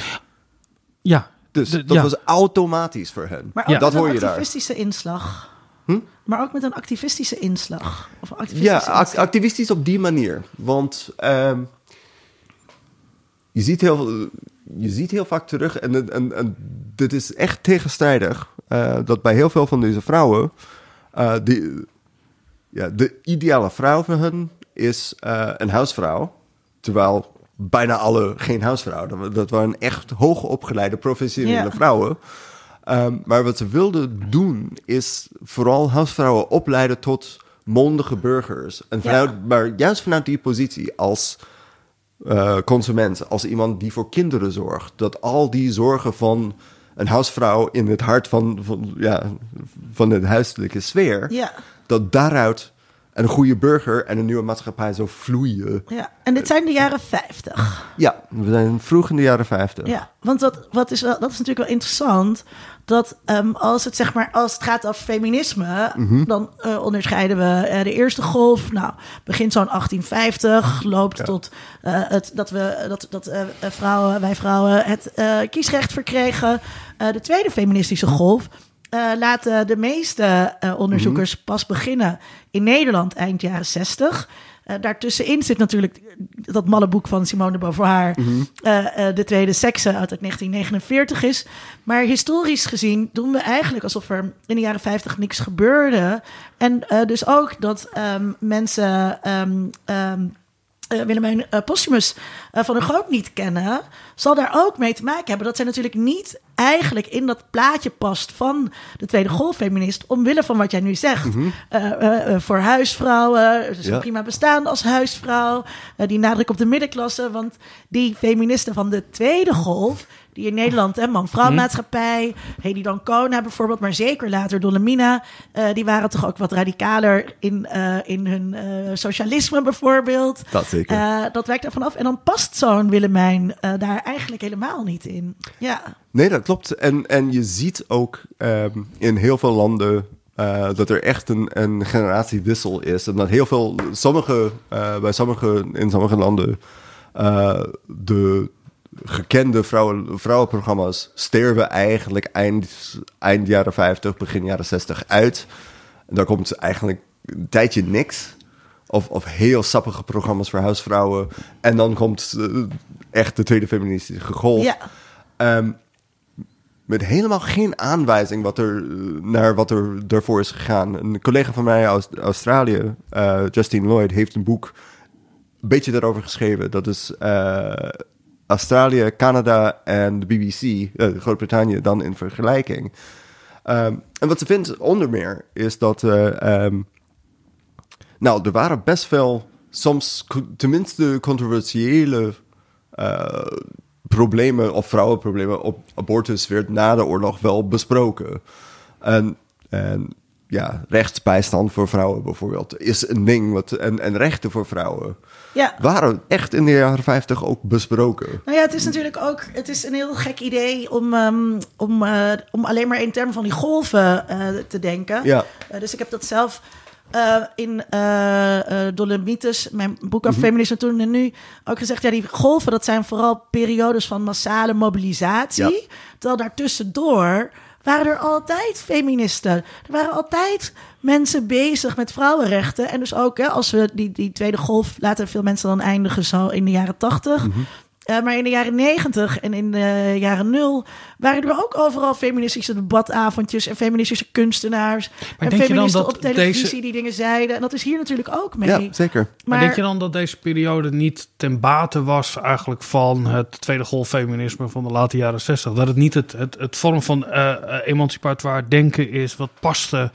Ja. Dus de, dat ja. was automatisch voor hen. Maar ook ja. dat met hoor een je daar. activistische inslag. Hm? Maar ook met een activistische inslag. Of een activistische ja, act activistisch op die manier. Want um, je, ziet heel, je ziet heel vaak terug, en, en, en dit is echt tegenstrijdig. eh, dat bij heel veel van deze vrouwen, eh, die, ja, de ideale vrouw voor hun is eh, een huisvrouw. Terwijl bijna alle geen huisvrouw. Dat, dat waren echt hoogopgeleide professionele vrouwen. Ehm, maar wat ze wilden doen, is vooral huisvrouwen opleiden tot mondige burgers. En vanuit, Maar juist vanuit die positie als eh, consument, als iemand die voor kinderen zorgt, dat al die zorgen van een huisvrouw in het hart van, van, ja, van de huiselijke sfeer, Ja. dat daaruit een goede burger en een nieuwe maatschappij zou vloeien. Ja, en dit zijn de jaren 50. Ja, we zijn vroeg in de jaren 50. Ja, want wat, wat is wel, dat is natuurlijk wel interessant. Dat ehm, als, het, zeg maar, als het gaat over feminisme, dan eh, onderscheiden we eh, de eerste golf. Nou, begint zo'n 1850, loopt tot eh, het, dat, we, dat, dat vrouwen, wij vrouwen het kiesrecht verkregen. De tweede feministische golf laten de meeste onderzoekers pas beginnen in Nederland eind jaren 60. Eh, daartussenin zit natuurlijk dat malle boek van Simone de Beauvoir, eh, eh, De Tweede Sekse uit 1949 is. Maar historisch gezien doen we eigenlijk alsof er in de jaren 50 niks gebeurde. En dus ook dat ehm, mensen ehm, ehm, eh, Willemijn eh, Posthumus eh, van der Groot niet kennen, zal daar ook mee te maken hebben dat zij natuurlijk niet eigenlijk in dat plaatje past van de tweede golffeminist, omwille van wat jij nu zegt. Eh, voor huisvrouwen, dus Ja. prima bestaan als huisvrouw, die nadruk op de middenklasse, want die feministen van de tweede golf, die in Nederland, hè, man-vrouw maatschappij, Hedy Dancona bijvoorbeeld, maar zeker later Dolomina, eh, die waren toch ook wat radicaler in, eh, in hun eh, socialisme bijvoorbeeld. Dat zeker. Dat wijkt daarvan af. En dan past zo'n Willemijn daar eigenlijk helemaal niet in. Ja, Nee, dat klopt. En, en je ziet ook ehm, in heel veel landen dat er echt een, een generatiewissel is. En dat heel veel, sommige, bij sommige, in sommige landen, de gekende vrouwen, vrouwenprogramma's sterven eigenlijk eind, eind jaren 50, begin jaren 60 uit. En daar komt eigenlijk een tijdje niks. Of, of heel sappige programma's voor huisvrouwen. En dan komt eh, echt de tweede feministische golf. ja. Ehm, met helemaal geen aanwijzing wat er, eh, naar wat er daarvoor is gegaan. Een collega van mij uit Australië, eh, Justine Lloyd, heeft een boek een beetje daarover geschreven. Dat is Australië, Canada en de BBC, eh, Groot-Brittannië, dan in vergelijking. Ehm, en wat ze vindt onder meer is dat. eh, ehm, nou, er waren best veel, soms tenminste controversiële eh, problemen of vrouwenproblemen op abortus werd na de oorlog wel besproken. En, en ja, rechtsbijstand voor vrouwen bijvoorbeeld is een ding. Wat, en, en rechten voor vrouwen ja. waren echt in de jaren 50 ook besproken. Nou ja, het is natuurlijk ook het is een heel gek idee om, ehm, om, eh, om alleen maar in termen van die golven eh, te denken. Ja. Eh, dus ik heb dat zelf in Dolomites, mijn boek Mhm. over feminisme toen en nu, ook gezegd. Ja, die golven, dat zijn vooral periodes van massale mobilisatie. Ja. Terwijl daartussendoor waren er altijd feministen. Er waren altijd mensen bezig met vrouwenrechten. En dus ook, hè, als we die, die tweede golf laten veel mensen dan eindigen zo in de jaren tachtig. Mhm. Eh, maar in de jaren negentig en in de jaren nul waren er ook overal feministische debatavondjes en feministische kunstenaars. en feministen op televisie deze- die dingen zeiden. En dat is hier natuurlijk ook mee. Ja, zeker. Maar, denk je dan dat deze periode niet ten bate was eigenlijk van het tweede golffeminisme van de late jaren 60? Dat het niet het, het, het vorm van eh, emancipatoire denken is wat paste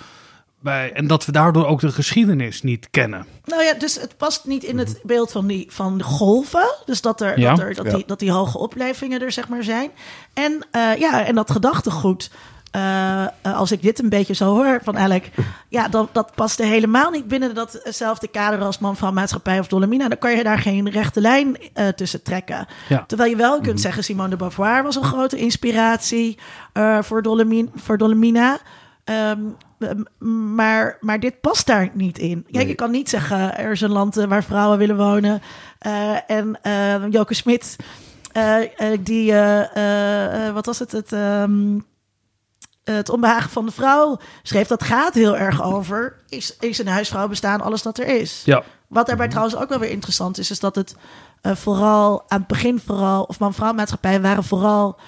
bij... En dat we daardoor ook de geschiedenis niet kennen. Nou ja, dus het past niet in het beeld van, die, van de golven. Dus dat, er, Ja. dat, er, dat, Ja. die, dat die hoge oplevingen er zeg maar zijn. En, eh, ja, en dat gedachtegoed. eh, eh, als ik dit een beetje zo hoor van Alec, ja, dan, dat past er helemaal niet binnen datzelfde kader als man van maatschappij of Dolomina. Dan kan je daar geen rechte lijn eh, tussen trekken. Ja. Terwijl je wel kunt zeggen, Simone de Beauvoir was een grote inspiratie eh, voor, Dolomin, voor Dolomina. Ehm, maar, maar dit past daar niet in. Nee. je kan niet zeggen, er is een land eh, waar vrouwen willen wonen. eh, en eh Joke Smit, eh, die, wat was het, het, ehm, het onbehagen van de vrouw schreef, dat gaat heel erg over, is, is een huisvrouw bestaan alles dat er is. Ja. Wat daarbij trouwens ook wel weer interessant is, is dat het vooral aan het begin vooral, of man-vrouw maatschappij waren vooral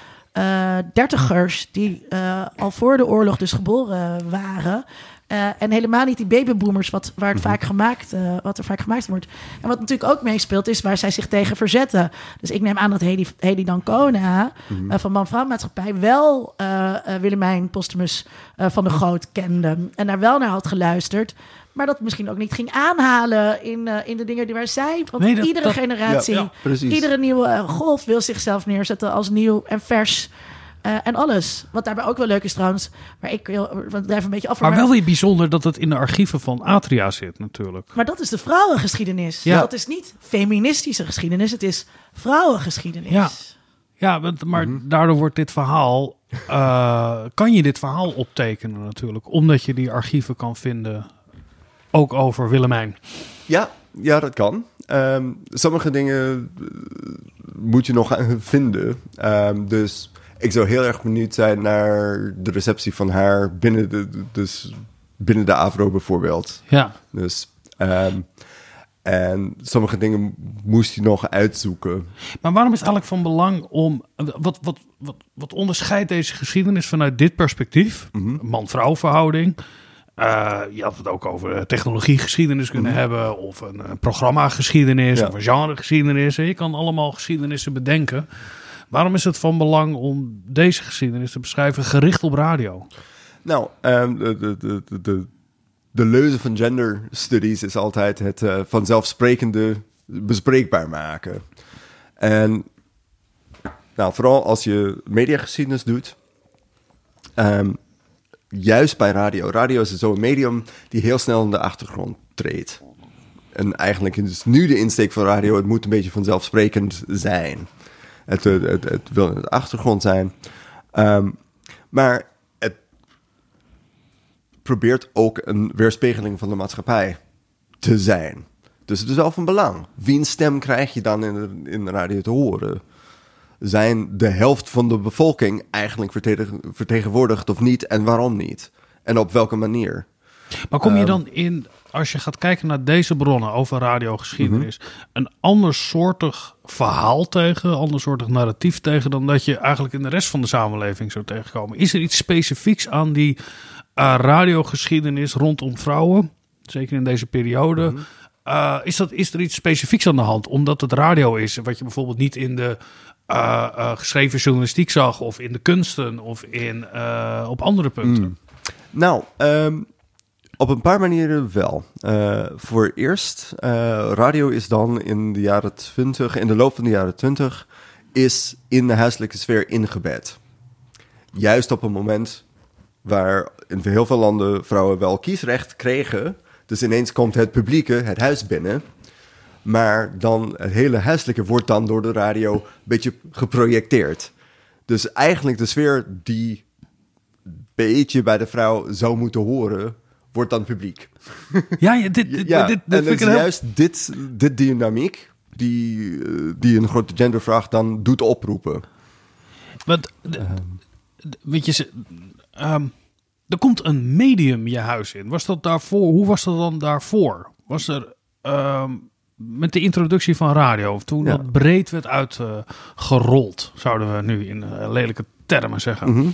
dertigers die eh, al voor de oorlog dus geboren waren. Eh, en helemaal niet die babyboomers, wat, waar het vaak gemaakt, eh, wat er vaak gemaakt wordt. En wat natuurlijk ook meespeelt, is waar zij zich tegen verzetten. Dus ik neem aan dat Hedy, Hedy Dancona eh, van Man-Vrouw Maatschappij wel eh, eh, Willemijn Postumus eh, van de Goot kende. En daar wel naar had geluisterd. Maar dat misschien ook niet ging aanhalen in, eh, in de dingen die waar zij. Want Nee, dat- iedere dat- generatie, Ja, ja, precies. iedere nieuwe eh, golf wil zichzelf neerzetten als nieuw en vers. eh, en alles. Wat daarbij ook wel leuk is trouwens. Maar ik wil, want blijft een beetje af. Maar wel weer bijzonder dat het in de archieven van Atria zit natuurlijk. Maar dat is de vrouwengeschiedenis. Ja. Dat is niet feministische geschiedenis. Het is vrouwengeschiedenis. Ja. Ja, want- maar daardoor wordt dit verhaal... eh, kan je dit verhaal optekenen natuurlijk. Omdat je die archieven kan vinden. Ook over Willemijn. Ja, ja, dat kan. Ehm, sommige dingen eh, moet je nog vinden. Ehm, dus ik zou heel erg benieuwd zijn naar de receptie van haar binnen de, dus binnen de AVRO bijvoorbeeld. Ja. Dus, ehm, en sommige dingen moest hij nog uitzoeken. Maar waarom is het eigenlijk van belang om... Wat, wat, wat, wat onderscheidt deze geschiedenis vanuit dit perspectief? Man-vrouw verhouding. Eh, je had het ook over technologiegeschiedenis kunnen hebben... of een, eh, programmageschiedenis Ja. of een genregeschiedenis. Je kan allemaal geschiedenissen bedenken. Waarom is het van belang om deze geschiedenis te beschrijven... gericht op radio? Nou, ehm, de, de, de, de, leuze van gender studies is altijd het eh, vanzelfsprekende bespreekbaar maken. En nou, vooral als je mediageschiedenis doet, ehm, juist bij radio. Radio is zo'n medium die heel snel in de achtergrond treedt. En eigenlijk is nu de insteek van radio, het moet een beetje vanzelfsprekend zijn. Het, het, het, wil in de achtergrond zijn. Ehm, maar het probeert ook een weerspiegeling van de maatschappij te zijn. Dus het is wel van belang. Wiens stem krijg je dan in in de radio te horen? Zijn de helft van de bevolking eigenlijk vertegen- vertegenwoordigd of niet? En waarom niet? En op welke manier? Maar kom je dan in, als je gaat kijken naar deze bronnen over radiogeschiedenis, een andersoortig verhaal tegen, andersoortig narratief tegen, dan dat je eigenlijk in de rest van de samenleving zou tegenkomen? Is er iets specifieks aan die eh, radiogeschiedenis rondom vrouwen, zeker in deze periode? Eh, is, dat, is er iets specifieks aan de hand? Omdat het radio is, wat je bijvoorbeeld niet in de eh, eh, geschreven journalistiek zag, of in de kunsten, of in, eh, op andere punten. Nou, ehm, op een paar manieren wel. Voor eerst, radio is dan in de jaren 20, in de loop van de jaren 20, is in de huiselijke sfeer ingebed. Juist op een moment waar in heel veel landen vrouwen wel kiesrecht kregen. Dus ineens komt het publieke het huis binnen. Maar dan het hele huiselijke wordt dan door de radio een beetje geprojecteerd. Dus eigenlijk de sfeer die beetje bij de vrouw zou moeten horen, wordt dan publiek. Ja, dit, dit, Ja, dit, dit en vind ik heel- juist dit, dit dynamiek die, eh, die een grote gendervraag dan doet oproepen. Want, weet je, ehm, er komt een medium je huis in. Was dat daarvoor? Hoe was dat dan daarvoor? Was er ehm, met de introductie van radio, toen Ja. dat breed werd uitgerold, zouden we nu in eh, lelijke termen zeggen. Mhm.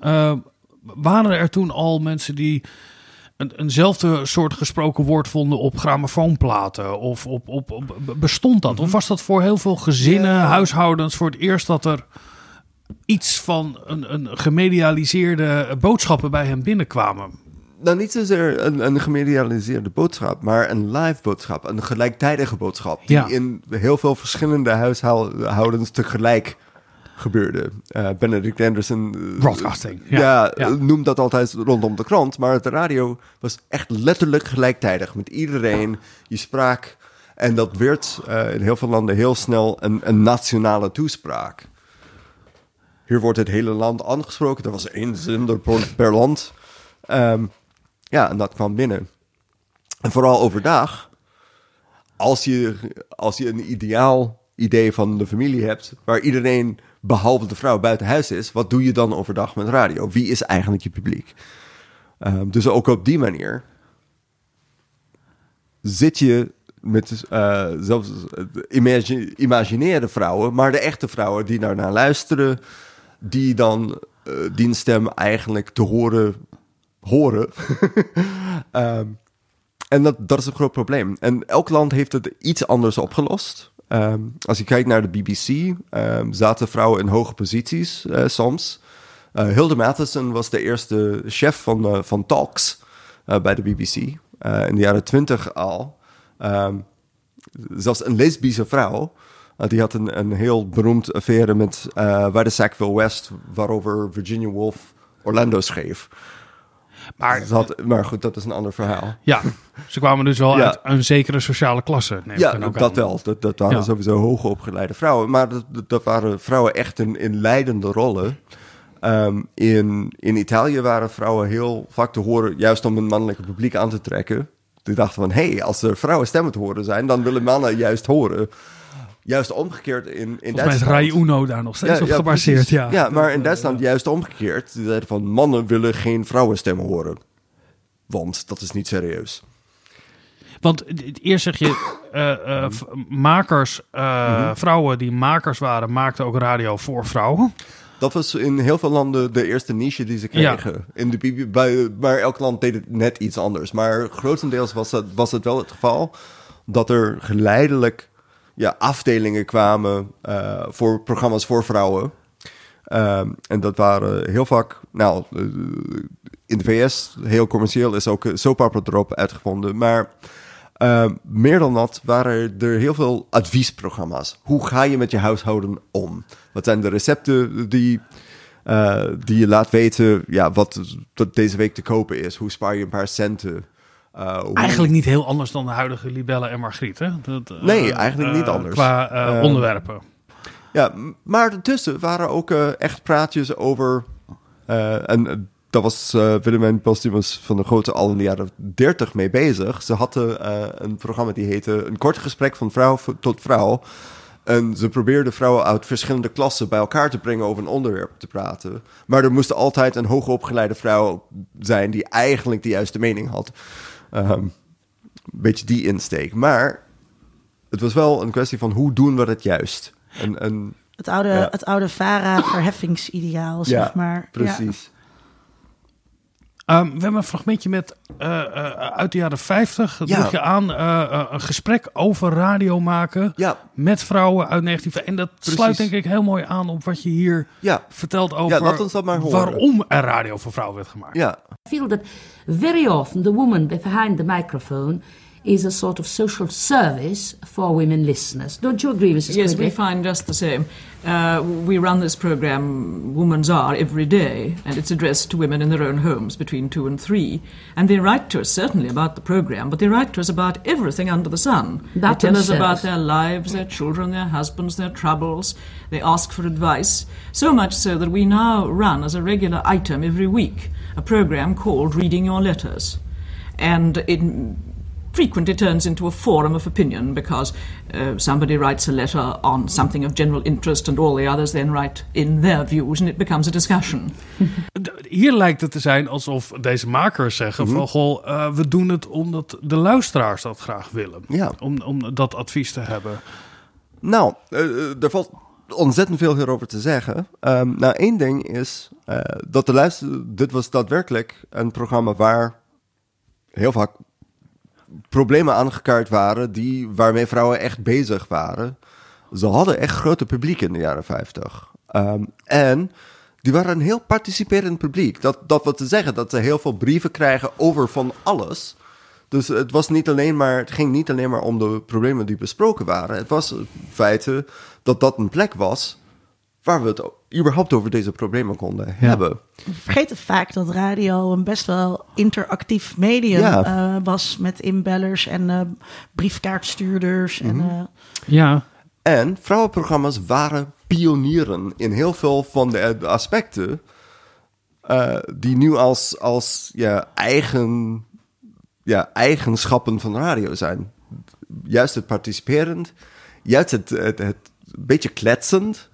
Ehm, waren er toen al mensen die een, eenzelfde soort gesproken woord vonden op grammofoonplaten? Of op, op, op, bestond dat? Of was dat voor heel veel gezinnen, huishoudens voor het eerst dat er iets van een, een gemedialiseerde boodschappen bij hem binnenkwamen? Nou, niet zozeer een, een gemedialiseerde boodschap, maar een live boodschap, een gelijktijdige boodschap, die Ja. in heel veel verschillende huishoudens tegelijk gebeurde. Eh, Benedict Anderson. eh, Broadcasting, ja, Ja, ja. eh, noemt dat altijd rondom de krant, maar de radio was echt letterlijk gelijktijdig met iedereen. Je sprak en dat werd eh, in heel veel landen heel snel een, een nationale toespraak. Hier wordt het hele land aangesproken. Er was één zender per, per land. Ehm, ja, en dat kwam binnen. En vooral overdag, als je, als je een ideaal idee van de familie hebt, waar iedereen behalve de vrouw buiten huis is, wat doe je dan overdag met radio? Wie is eigenlijk je publiek? Ehm, dus ook op die manier zit je met eh, zelfs eh, imagi- imagineerde vrouwen, maar de echte vrouwen die daarnaar luisteren, die dan eh, die stem eigenlijk te horen horen. Ehm, en dat, dat is een groot probleem. En elk land heeft het iets anders opgelost. Ehm, als je kijkt naar de BBC, ehm, zaten vrouwen in hoge posities eh, soms. Eh, Hilda Matheson was de eerste chef van, eh, van Talks bij de BBC. in de jaren twintig al. Zelfs een lesbische vrouw. die had een, een heel beroemd affaire met waar Sackville West, waarover Virginia Woolf Orlando schreef. Maar, had- maar goed, dat is een ander verhaal. ja, ze kwamen dus wel Ja. uit een zekere sociale klasse. neem Ja, ook dat aan. wel. Dat, dat waren Ja. sowieso hoge opgeleide vrouwen. Maar dat, dat- dat waren vrouwen echt in, in leidende rollen. Ehm, in, in Italië waren vrouwen heel vaak te horen, juist om een mannelijke publiek aan te trekken. Die dachten van, hé, hey, als er vrouwen stemmen te horen zijn, dan willen mannen juist horen. Juist omgekeerd in, in Volgens mij is. Rai Uno daar nog steeds op gebaseerd. Ja. ja, maar in Duitsland juist omgekeerd. Die zeiden van, mannen willen geen vrouwenstemmen horen. Want dat is niet serieus. Want het- het- eerst zeg je, eh, eh, makers, eh, vrouwen die makers waren, maakten ook radio voor vrouwen. Dat was in heel veel landen de eerste niche die ze Ja. kregen. In de, bij, maar elk land deed het net iets anders. Maar grotendeels was, dat, was het wel het geval dat er geleidelijk ja, afdelingen kwamen eh, voor programma's voor vrouwen. Ehm, en dat waren heel vaak, nou, eh, in de VS, heel commercieel, is ook eh, soap opera erop uitgevonden. Maar Ehm, meer dan dat waren er heel veel adviesprogramma's. Hoe ga je met je huishouden om? Wat zijn de recepten die, die je laat weten ja, wat dat deze week te kopen is? Hoe spaar je een paar centen? Eh, hoe- Eigenlijk niet heel anders dan de huidige Libelle en Margriet. Hè? Dat, eh, Nee, eigenlijk niet eh, anders. Qua eh, Eh, onderwerpen. Ja, maar ertussen waren ook echt praatjes over. en daar was eh Willemijn Postumus van de Grote al in de jaren 30 mee bezig. Ze hadden een programma die heette Een kort gesprek van vrouw tot vrouw. En ze probeerden vrouwen uit verschillende klassen bij elkaar te brengen over een onderwerp te praten. Maar er moest altijd een hoogopgeleide vrouw zijn die eigenlijk de juiste mening had. Ehm, een beetje die insteek. Maar het was wel een kwestie van hoe doen we het juist? En, en Het oude, Ja. het oude VARA-verheffingsideaal, zeg maar. Ja. precies. Ehm, we hebben een fragmentje met eh, eh, uit de jaren 50. Dat Ja. je aan eh, een gesprek over radio maken Ja, met vrouwen uit 19... En dat Precies. sluit denk ik heel mooi aan op wat je hier ja, vertelt over laat ons dat maar horen. waarom er radio voor vrouwen werd gemaakt. ja. I feel that very often the woman behind the microphone is a sort of social service for women listeners. Don't you agree, Mrs. Yes, Quigley? we find just the same. Uh, we run this program, Women's Are, every day, and it's addressed to women in their own homes between two and three. And they write to us certainly about the program, but they write to us about everything under the sun. That they tell us about their lives, their children, their husbands, their troubles. They ask for advice. So much so that we now run as a regular item every week a program called Reading Your Letters. And it frequently turns into a forum of opinion because uh, somebody writes a letter on something of general interest and all the others then write in their views and it becomes a discussion. Hier lijkt het te zijn alsof deze makers zeggen Mhm. van... Goh, eh, we doen het omdat de luisteraars dat graag willen. Ja. Om, om dat advies te hebben. Nou, eh, eh, er valt ontzettend veel hierover te zeggen. Ehm, nou, één ding is eh, dat de luister... Dit was daadwerkelijk een programma waar heel vaak problemen aangekaart waren... Die, waarmee vrouwen echt bezig waren. Ze hadden echt grote publiek in de jaren 50. Ehm, en die waren een heel participerend publiek. Dat, dat wil te zeggen dat ze heel veel brieven krijgen over van alles... Dus het, was niet alleen maar, het ging niet alleen maar om de problemen die besproken waren. Het was in feite dat dat een plek was waar we het überhaupt over deze problemen konden hebben. We vergeten vaak dat radio een best wel interactief medium Ja. eh, was met inbellers en eh, briefkaartstuurders. En, Mhm. eh, Ja, En vrouwenprogramma's waren pionieren in heel veel van de, de aspecten eh, die nu als, als ja, eigen, ja, eigenschappen van radio zijn. Juist het participerend, juist het, het, het beetje kletsend.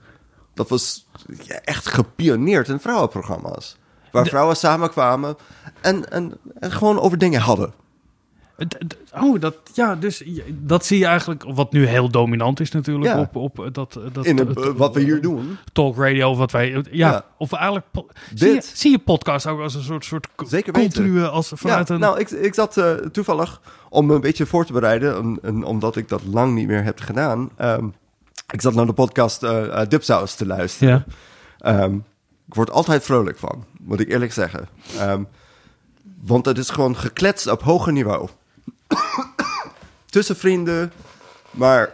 Dat was ja, echt gepioneerd in vrouwenprogramma's. Waar vrouwen samenkwamen en, en, en gewoon over dingen hadden. Oh, dat, ja, dus dat zie je eigenlijk, wat nu heel dominant is natuurlijk Ja. op, op eh, dat, dat... In het, het- eh, wat we hier doen. Talk radio, wat wij... Ja, Ja. of eigenlijk... po- Zie je, Dit. zie je podcast ook als een soort, soort Zeker continue, als vanuit ja, een... Nou, ik, ik zat eh, toevallig om me een beetje voor te bereiden, en, en omdat ik dat lang niet meer heb gedaan. ehm, ik zat naar de podcast eh eh, Dipsaus te luisteren. ja. Ehm, ik word altijd vrolijk van, moet ik eerlijk zeggen. Ehm, want het is gewoon gekletst op hoger niveau. Tussen vrienden, maar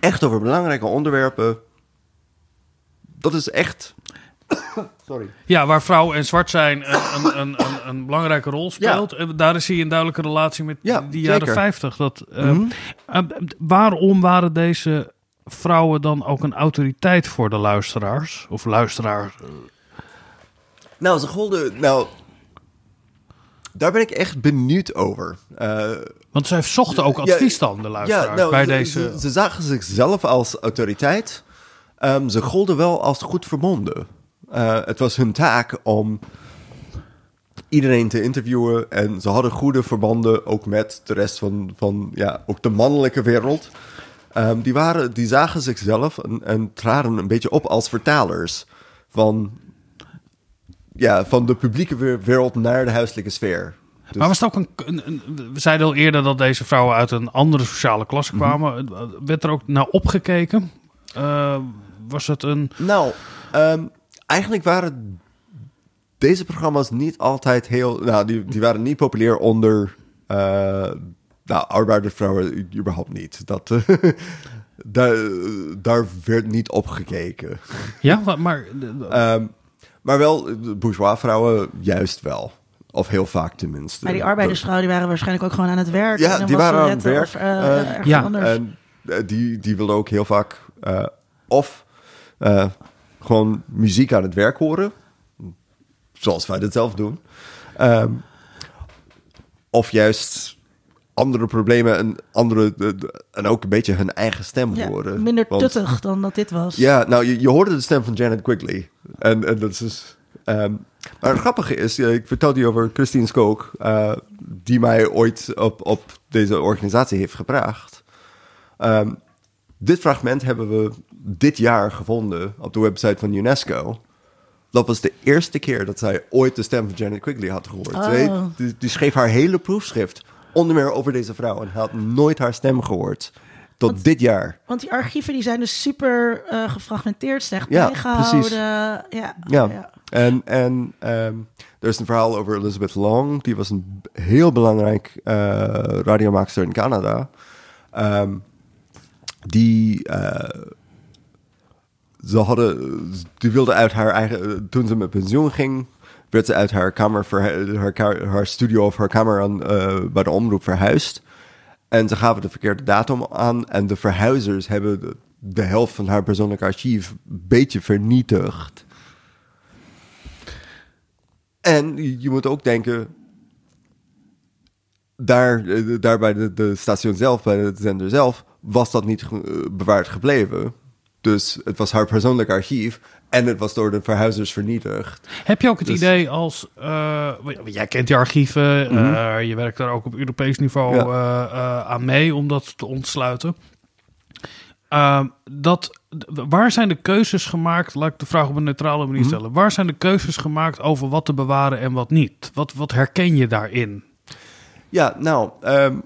echt over belangrijke onderwerpen. Dat is echt. Sorry. Ja, waar vrouw en zwart zijn een, een, een, een, belangrijke rol speelt. En Daar zie je een duidelijke relatie met Ja, die jaren zeker. 50. Dat, eh, Mhm. eh, waarom waren deze vrouwen dan ook een autoriteit voor de luisteraars? Of luisteraars? Nou, ze golden. Nou, daar ben ik echt benieuwd over. Eh, Want zij zochten ook Ja, advies dan, de luisteraars, nou, bij ze, deze... Ze, ze zagen zichzelf als autoriteit. Ehm, ze golden wel als goed verbonden. Eh, het was hun taak om iedereen te interviewen. En ze hadden goede verbanden ook met de rest van, van ja, ook de mannelijke wereld. Ehm, die, waren, die zagen zichzelf en, en traden een beetje op als vertalers van, ja, van de publieke we- wereld naar de huiselijke sfeer. Dus- Maar was het ook een, een- een- We zeiden al eerder dat deze vrouwen uit een andere sociale klasse Mhm. kwamen. Werd er ook naar opgekeken? Eh, was het een... Nou, ehm, eigenlijk waren deze programma's niet altijd heel... Nou, die, die waren niet populair onder... eh nou, arbeidersvrouwen überhaupt niet. Dat, eh, daar, daar werd niet op gekeken. Ja, maar... Ehm, maar wel, de bourgeois-vrouwen juist wel. Of heel vaak tenminste. Maar die arbeidersvrouwen die waren waarschijnlijk ook gewoon aan het werk. Ja, die waren aan het werk. Of, eh, Eh, ergens ja, anders. En eh, die, die willen ook heel vaak eh, of eh, gewoon muziek aan het werk horen. Zoals wij dat zelf doen. Ehm, of juist andere problemen en, andere, de- de- en ook een beetje hun eigen stem ja, horen. minder Want- tuttig dan dat dit was. ja, nou, je, je hoorde de stem van Janet Quigley. En, en dat is dus... ehm, maar het grappige is, ik vertelde je over Christine Skook... eh, die mij ooit op, op deze organisatie heeft gebracht. Ehm, dit fragment hebben we dit jaar gevonden op de website van UNESCO. Dat was de eerste keer dat zij ooit de stem van Janet Quigley had gehoord. Oh. Zij, die, die schreef haar hele proefschrift onder meer over deze vrouw... en had nooit haar stem gehoerd. Tot dit jaar. Want die archieven die zijn dus super eh, gefragmenteerd, slecht Ja, bijgehouden. precies. Ja, Ja, ja. en, en ehm, er is een verhaal over Elizabeth Long. Die was een heel belangrijk eh radiomaakster in Canada. Ehm, die, eh, ze hadden, die wilde uit haar eigen, toen ze met pensioen ging, werd ze uit haar kamer, haar, haar studio of haar kamer aan, eh, bij de omroep verhuisd. En ze gaven de verkeerde datum aan en de verhuizers hebben de, helft van haar persoonlijk archief een beetje vernietigd. En je moet ook denken, daar, eh, daar bij de, station zelf, bij de zender zelf, was dat niet eh, bewaard gebleven. Dus het was haar persoonlijk archief en het was door de verhuizers vernietigd. Heb je ook het Dus- idee als... eh, jij kent die archieven, eh, je werkt daar ook op Europees niveau Mhm. Ja. eh, aan mee om dat te ontsluiten. Ehm, dat, waar zijn de keuzes gemaakt, laat ik de vraag op een neutrale manier Mhm. stellen. Waar zijn de keuzes gemaakt over wat te bewaren en wat niet? Wat, wat herken je daarin? Ja, nou, ehm,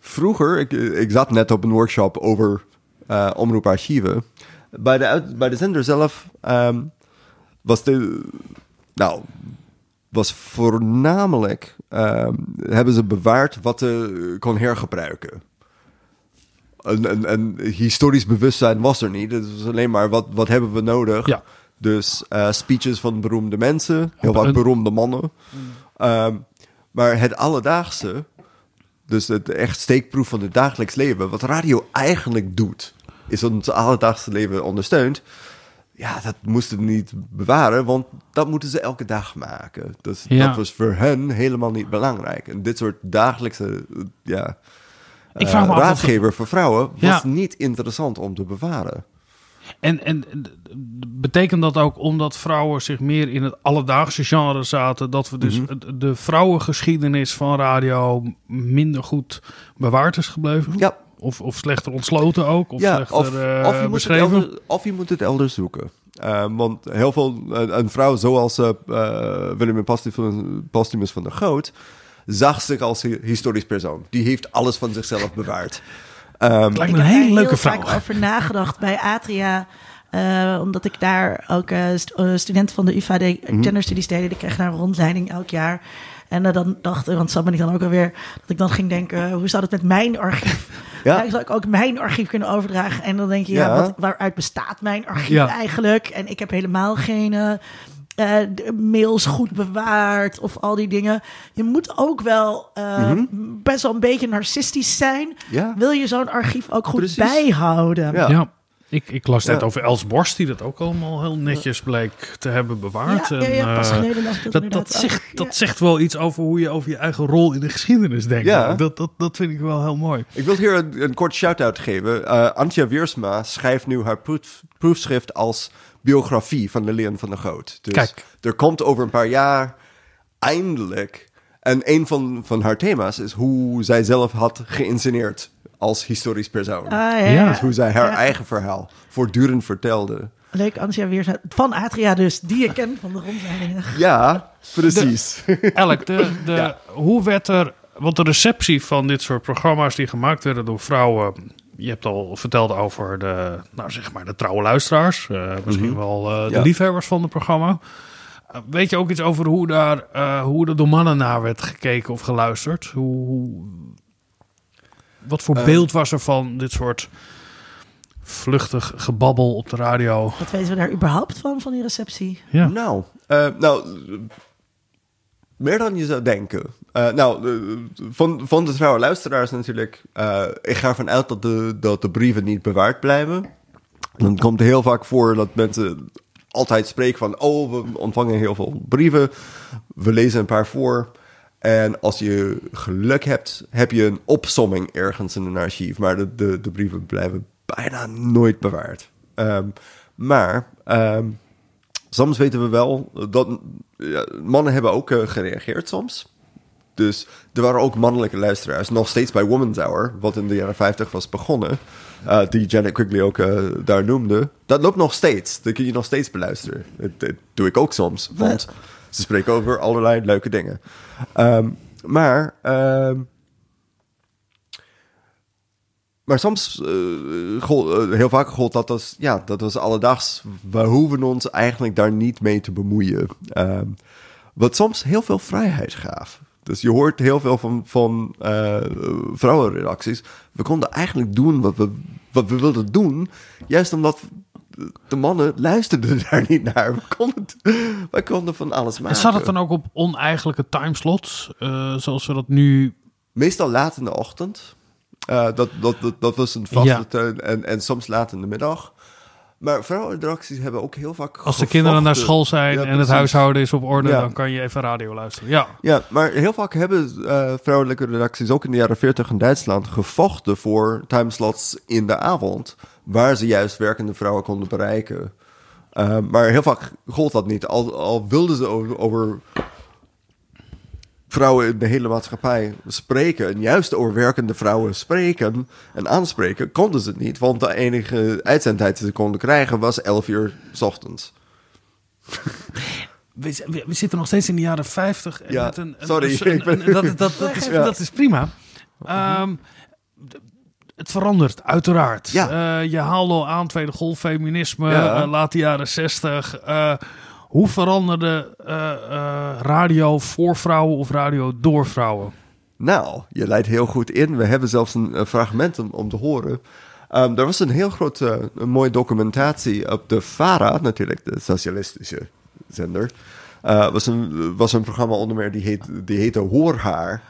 vroeger, ik, ik zat net op een workshop over eh omroeparchieven. Bij de, uit- bij de zender zelf ehm, was de, nou, was voornamelijk, ehm, hebben ze bewaard wat ze kon hergebruiken. Een, een, een historisch bewustzijn was er niet. Het was alleen maar wat, wat hebben we nodig. Ja. Dus eh, speeches van beroemde mensen, heel wat beroemde mannen. Ehm, maar het alledaagse, dus het echt steekproef van het dagelijks leven, wat radio eigenlijk doet, is ons alledaagse leven ondersteunt. Ja, dat moesten we niet bewaren, want dat moeten ze elke dag maken. Dus Ja. dat was voor hen helemaal niet belangrijk. En dit soort dagelijkse eh, ja, Ik vraag me eh, af raadgever voor vrouwen was Ja. niet interessant om te bewaren. En, en en betekent dat ook omdat vrouwen zich meer in het alledaagse genre zaten, dat we dus Mhm. de- de vrouwengeschiedenis van radio minder goed bewaard is gebleven? Ja. Of, of slechter ontsloten ook? Of slechter of, eh, of, je moet het beschreven? elders, of je moet het elders zoeken. Eh, want heel veel, een, een vrouw zoals eh eh, Willem Postumus van der Goot, zag zich als hi- historisch persoon. Die heeft alles van zichzelf bewaard. Ehm, Lijkt me Ik een heb hele leuke heel vrouw. vaak over nagedacht bij Atria. eh, omdat ik daar ook eh, st- eh, student van de UvA Mhm. genderstudies deden. Die kregen daar een rondleiding elk jaar. En eh, dan dacht want zo ben ik dan ook alweer... dat ik dan ging denken, hoe zou het met mijn archief... Ja. Ja. zou ik ook mijn archief kunnen overdragen? En dan denk je, ja, Ja. wat, waaruit bestaat mijn archief Ja. eigenlijk? En ik heb helemaal geen... eh, eh, de mails goed bewaard of al die dingen. Je moet ook wel eh, best wel een beetje narcistisch zijn. Mhm. Ja. Wil je zo'n archief ook goed Precies. bijhouden? Ja. Ja. Ik, ik las net over Els Borst, die dat ook allemaal heel netjes bleek te hebben bewaard. Ja, ja, ja, pas En, eh, geleden las ik dat dat, zegt, dat zegt wel iets over hoe je over je eigen rol in de geschiedenis denkt. Ja. Dat, dat, dat vind ik wel heel mooi. Ik wil hier een, een kort shout-out geven. Eh, Antje Wiersma schrijft nu haar proef- proefschrift als biografie van Lilian van der Goot. Dus Kijk. er komt over een paar jaar eindelijk... En een van, van haar thema's is hoe zij zelf had geïnsceneerd als historisch persoon. Ah, ja. Dus hoe zij haar Ja. eigen verhaal voortdurend vertelde. Leuk, Antje weer van Atria dus, die je kent van de rondleidingen. Ja, precies. Elk, de, de, Ja. hoe werd er... Want de receptie van dit soort programma's die gemaakt werden door vrouwen... Je hebt al verteld over de, nou zeg maar, de trouwe luisteraars. eh, misschien wel eh, de Ja. liefhebbers van het programma. Weet je ook iets over hoe, daar, eh, hoe er door mannen naar werd gekeken of geluisterd? Hoe, hoe- wat voor Ehm. beeld was er van dit soort vluchtig gebabbel op de radio? Wat weten we daar überhaupt van, van die receptie? Ja. Nou, eh, nou, meer dan je zou denken. Eh, nou, eh, van, van de trouwe luisteraars natuurlijk. eh, ik ga ervan uit dat de, dat de brieven niet bewaard blijven. Dan komt het heel vaak voor dat mensen altijd spreken van... oh, we ontvangen heel veel brieven. We lezen een paar voor. En als je geluk hebt, heb je een opsomming ergens in een archief. Maar de, de, de brieven blijven bijna nooit bewaard. Ehm, maar... ehm, soms weten we wel dat ja, mannen hebben ook eh, gereageerd soms. Dus er waren ook mannelijke luisteraars. Nog steeds bij Woman's Hour, wat in de jaren 50 was begonnen. eh, die Janet Quigley ook eh, daar noemde. Dat loopt nog steeds. Dat kun je nog steeds beluisteren. Dat, dat doe ik ook soms. Want ze spreken over allerlei leuke dingen. Ehm, maar ehm, maar soms, eh, eh, heel vaak gold dat als, ja, dat was alledaags. We hoeven ons eigenlijk daar niet mee te bemoeien. Ehm, wat soms heel veel vrijheid gaf. Dus je hoort heel veel van, van eh, vrouwenredacties. We konden eigenlijk doen wat we, wat we wilden doen. Juist omdat de mannen luisterden daar niet naar. We konden, wij konden van alles maken. En zat het dan ook op oneigenlijke timeslots? eh zoals we dat nu Meestal laat in de ochtend. Eh, dat, dat, dat, dat was een vaste Ja. teun. En, en soms laat in de middag. Maar vrouwenredacties hebben ook heel vaak Als de kinderen naar school zijn Ja, en het huishouden is op orde, Ja. dan kan je even radio luisteren. Ja, Ja, maar heel vaak hebben eh, vrouwelijke redacties ook in de jaren 40 in Duitsland gevochten voor timeslots in de avond. Waar ze juist werkende vrouwen konden bereiken. Eh, maar heel vaak gold dat niet. Al, al wilden ze over, over vrouwen in de hele maatschappij spreken. En juist over werkende vrouwen spreken en aanspreken, konden ze het niet. Want de enige uitzendtijd die ze konden krijgen was 11 uur s ochtends. we, we- we zitten nog steeds in de jaren 50. En Ja, met een, een- sorry, een- dat, dat, dat, is, Ja. dat is prima. Ehm, d- het verandert, uiteraard. Ja. Eh, je haalde al aan Tweede Golf, feminisme, Ja. eh, late jaren 60. Eh, hoe veranderde radio voor vrouwen of radio door vrouwen? Nou, je leidt heel goed in. We hebben zelfs een, fragment om, om te horen. Ehm, er was een heel groot, eh, een mooie documentatie op de VARA, natuurlijk, de socialistische zender. Was, een, was een programma onder meer die, heet, die heette Hoorhaar.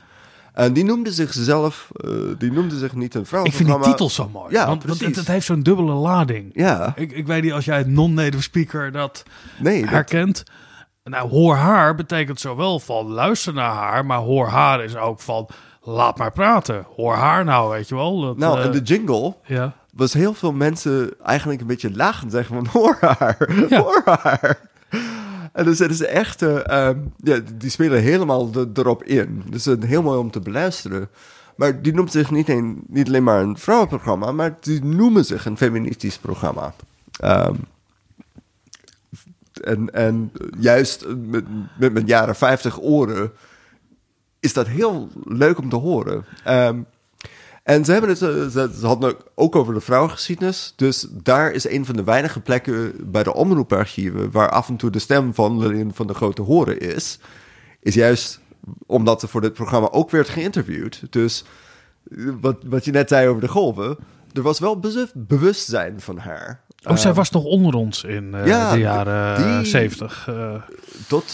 En die noemde zichzelf, eh, die noemde zich niet een Ik vind die titel zo mooi. Ja, want, want het, heeft zo'n dubbele lading. Ja, Ik, ik weet niet als jij het non-native speaker dat nee, dat- herkent. Nou, hoor haar betekent zowel van luister naar haar, maar hoor haar is ook van laat maar praten. Hoor haar nou, weet je wel. Dat, Nou, eh, en de jingle ja. was heel veel mensen eigenlijk een beetje lachend zeggen van hoor haar, Ja. hoor haar. En dus het is echt, ehm, ja, die spelen helemaal erop in. Dus het is heel mooi om te beluisteren. Maar die noemt zich niet, een, niet alleen maar een vrouwenprogramma, maar die noemen zich een feministisch programma. Ehm, en, en juist met, met mijn jaren 50 oren is dat heel leuk om te horen. Ehm, en ze hebben het, eh, ze, ze hadden ook over de vrouwengeschiedenis. Dus daar is een van de weinige plekken bij de omroeparchieven waar af en toe de stem van Lilian van de Grote horen is. Is juist omdat er voor dit programma ook werd geïnterviewd. Dus eh, wat, wat je net zei over de golven. Er was wel bewustzijn van haar. Oh, zij Eh, was nog onder ons in eh, ja, de jaren die- 70. eh. tot,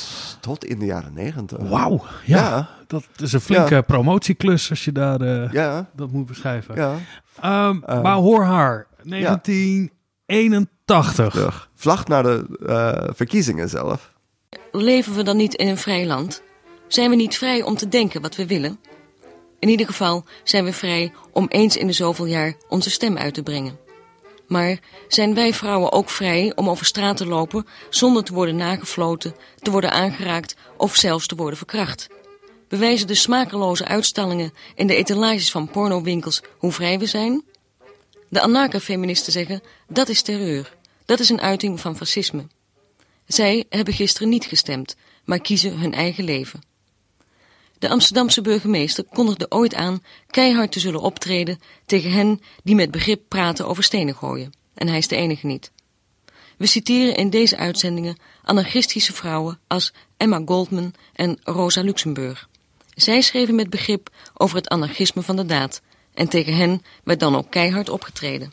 tot in de jaren negentig. Wauw, ja, Ja. Dat is een flinke Ja. promotieklus als je daar eh, Ja, dat moet beschrijven. ja. Ehm, Ehm, maar hoor haar, 1981. Terug. Vlak naar de eh, verkiezingen zelf. Leven we dan niet in een vrij land? Zijn we niet vrij om te denken wat we willen? In ieder geval zijn we vrij om eens in de zoveel jaar onze stem uit te brengen. Maar zijn wij vrouwen ook vrij om over straat te lopen zonder te worden nagefloten, te worden aangeraakt of zelfs te worden verkracht? Bewijzen de smakeloze uitstallingen in de etalages van pornowinkels hoe vrij we zijn? De anarcha-feministen zeggen dat is terreur. Dat is een uiting van fascisme. Zij hebben gisteren niet gestemd, maar kiezen hun eigen leven. De Amsterdamse burgemeester kondigde ooit aan keihard te zullen optreden tegen hen die met begrip praten over stenen gooien. En hij is de enige niet. We citeren in deze uitzendingen anarchistische vrouwen als Emma Goldman en Rosa Luxemburg. Zij schreven met begrip over het anarchisme van de daad. En tegen hen werd dan ook keihard opgetreden.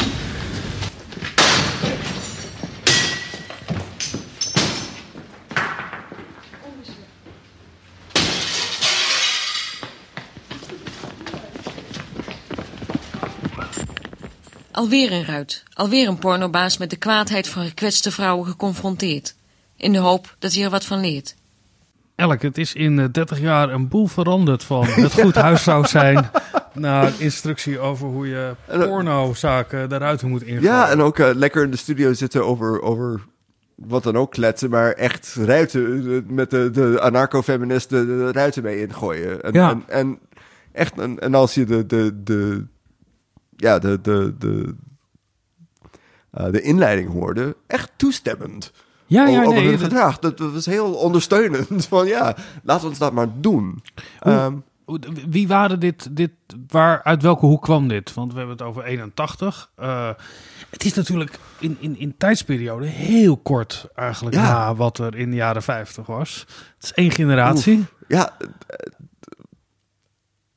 Alweer een ruit, alweer een pornobaas met de kwaadheid van gekwetste vrouwen geconfronteerd. In de hoop dat hij er wat van leert. Elk, het is in eh, 30 jaar een boel veranderd van het goed huisvrouw zijn naar instructie over hoe je pornozaken daaruit moet ingaan. Ja, en ook eh, lekker in de studio zitten over, over wat dan ook kletsen, maar echt ruiten eh, met de, de anarcho-feminist de, de ruiten mee ingooien. En, Ja. en, en echt, en, en als je de, de, de ja, de, de, de, eh, de inleiding hoorde, echt toestemmend. Ja, ja, over nee, hun dat- gedrag. Dat, dat was heel ondersteunend. Van ja, laten we ons dat maar doen. Hoe- Ehm, Wie waren dit, dit waar, uit welke hoek kwam dit? Want we hebben het over 81. Eh, het is natuurlijk in, in, in tijdsperiode heel kort eigenlijk Ja. na wat er in de jaren 50 was. Het is één generatie. Oef. Ja.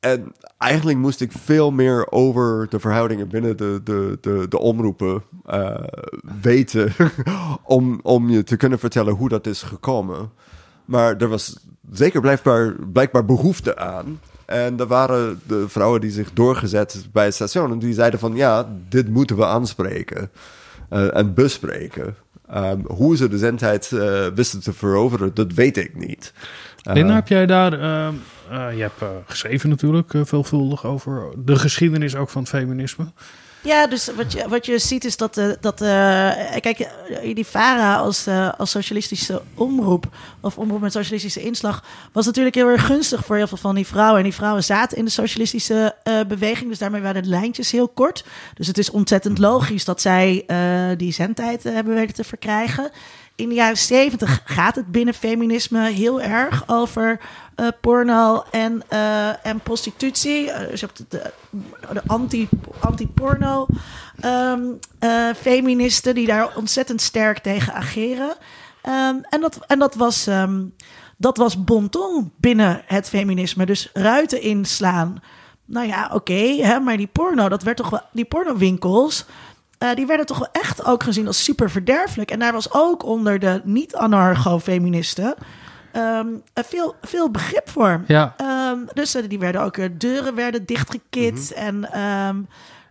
En eigenlijk moest ik veel meer over de verhoudingen binnen de, de, de, de omroepen eh, weten. om, om je te kunnen vertellen hoe dat is gekomen. Maar er was zeker blijkbaar, blijkbaar behoefte aan. En er waren de vrouwen die zich doorgezet bij het station. En die zeiden van ja, dit moeten we aanspreken. eh, en bespreken. Ehm, hoe ze de zendheid eh, wisten te veroveren, dat weet ik niet. Linda, heb jij daar... eh, je hebt eh, geschreven natuurlijk eh, veelvuldig over de geschiedenis ook van het feminisme. Ja, dus wat je, wat je ziet is dat, dat kijk, die VARA als, als socialistische omroep, of omroep met socialistische inslag, was natuurlijk heel erg gunstig voor heel veel van die vrouwen. En die vrouwen zaten in de socialistische beweging, dus daarmee waren de lijntjes heel kort. Dus het is ontzettend logisch dat zij die zendtijd hebben weten te verkrijgen. In de jaren 70 gaat het binnen feminisme heel erg over eh, porno en, eh, en prostitutie. Eh, dus je de, de anti, anti-porno ehm, eh, feministen die daar ontzettend sterk tegen ageren. Ehm, en, dat, en dat was, ehm, dat was bon ton binnen het feminisme. Dus ruiten inslaan. Nou ja, oké, maar die porno, dat werd toch wel. Die pornowinkels. eh, die werden toch wel echt ook gezien als super verderfelijk. En daar was ook onder de niet-anarcho-feministen ehm, eh, veel, veel begrip voor. Ja. Ehm, dus eh, die werden ook, eh, deuren werden dichtgekit en...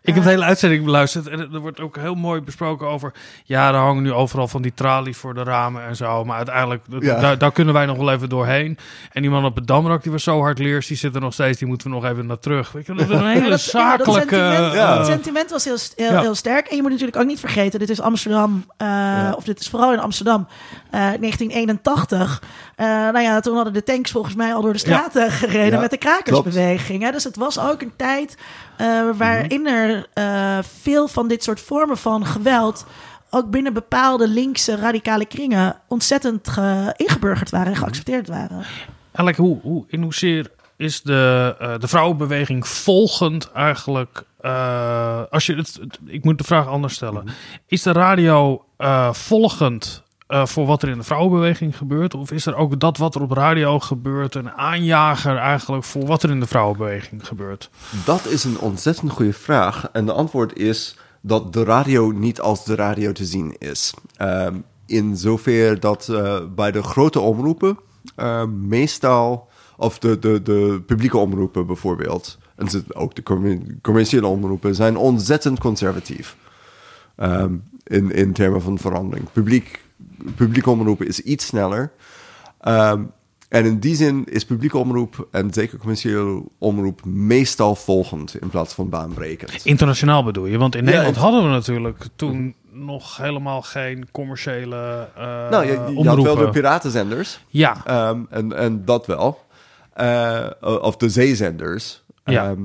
Ik heb de hele uitzending beluisterd en er wordt ook heel mooi besproken over... Ja, er hangen nu overal van die tralies voor de ramen en zo. Maar uiteindelijk, Ja. daar, daar kunnen wij nog wel even doorheen. En die man op het Damrak, die was zo hard leers, die zit er nog steeds. Die moeten we nog even naar terug. Weet je, dat is een Ja, hele dat- ja, dat zakelijke... sentiment, eh, Het sentiment was heel, heel, sterk. En je moet natuurlijk ook niet vergeten, dit is Amsterdam, eh, of dit is vooral in Amsterdam, eh, 1981. Eh, nou ja, toen hadden de tanks volgens mij al door de straten gereden met de krakersbeweging. Hè? Dus het was ook een tijd eh, waarin Mhm. er eh, veel van dit soort vormen van geweld ook binnen bepaalde linkse radicale kringen ontzettend ge- ingeburgerd waren Mhm. en geaccepteerd waren. Eigenlijk, hoe, hoe, in hoezeer is de, eh, de vrouwenbeweging volgend eigenlijk... als je het, ik moet de vraag anders stellen. Is de radio volgend eh, voor wat er in de vrouwenbeweging gebeurt? Of is er ook dat wat er op radio gebeurt... een aanjager eigenlijk voor wat er in de vrouwenbeweging gebeurt? Dat is een ontzettend goede vraag. En de antwoord is dat de radio niet als de radio te zien is. Ehm, in zover dat eh, bij de grote omroepen eh, meestal, of de, de, de publieke omroepen bijvoorbeeld, en ook de commer- commerciële omroepen, zijn ontzettend conservatief. Ehm, in, in termen van verandering. Publiek, publieke omroepen is iets sneller. Ehm, en in die zin is publieke omroep en zeker commerciële omroep meestal volgend in plaats van baanbrekend. Internationaal bedoel je? Want in Nederland hadden we natuurlijk toen nog helemaal geen commerciële eh nou, je, je had wel de piratenzenders. Ja. Ehm, en, en dat wel. Eh, of de zeezenders. Ja. Ehm,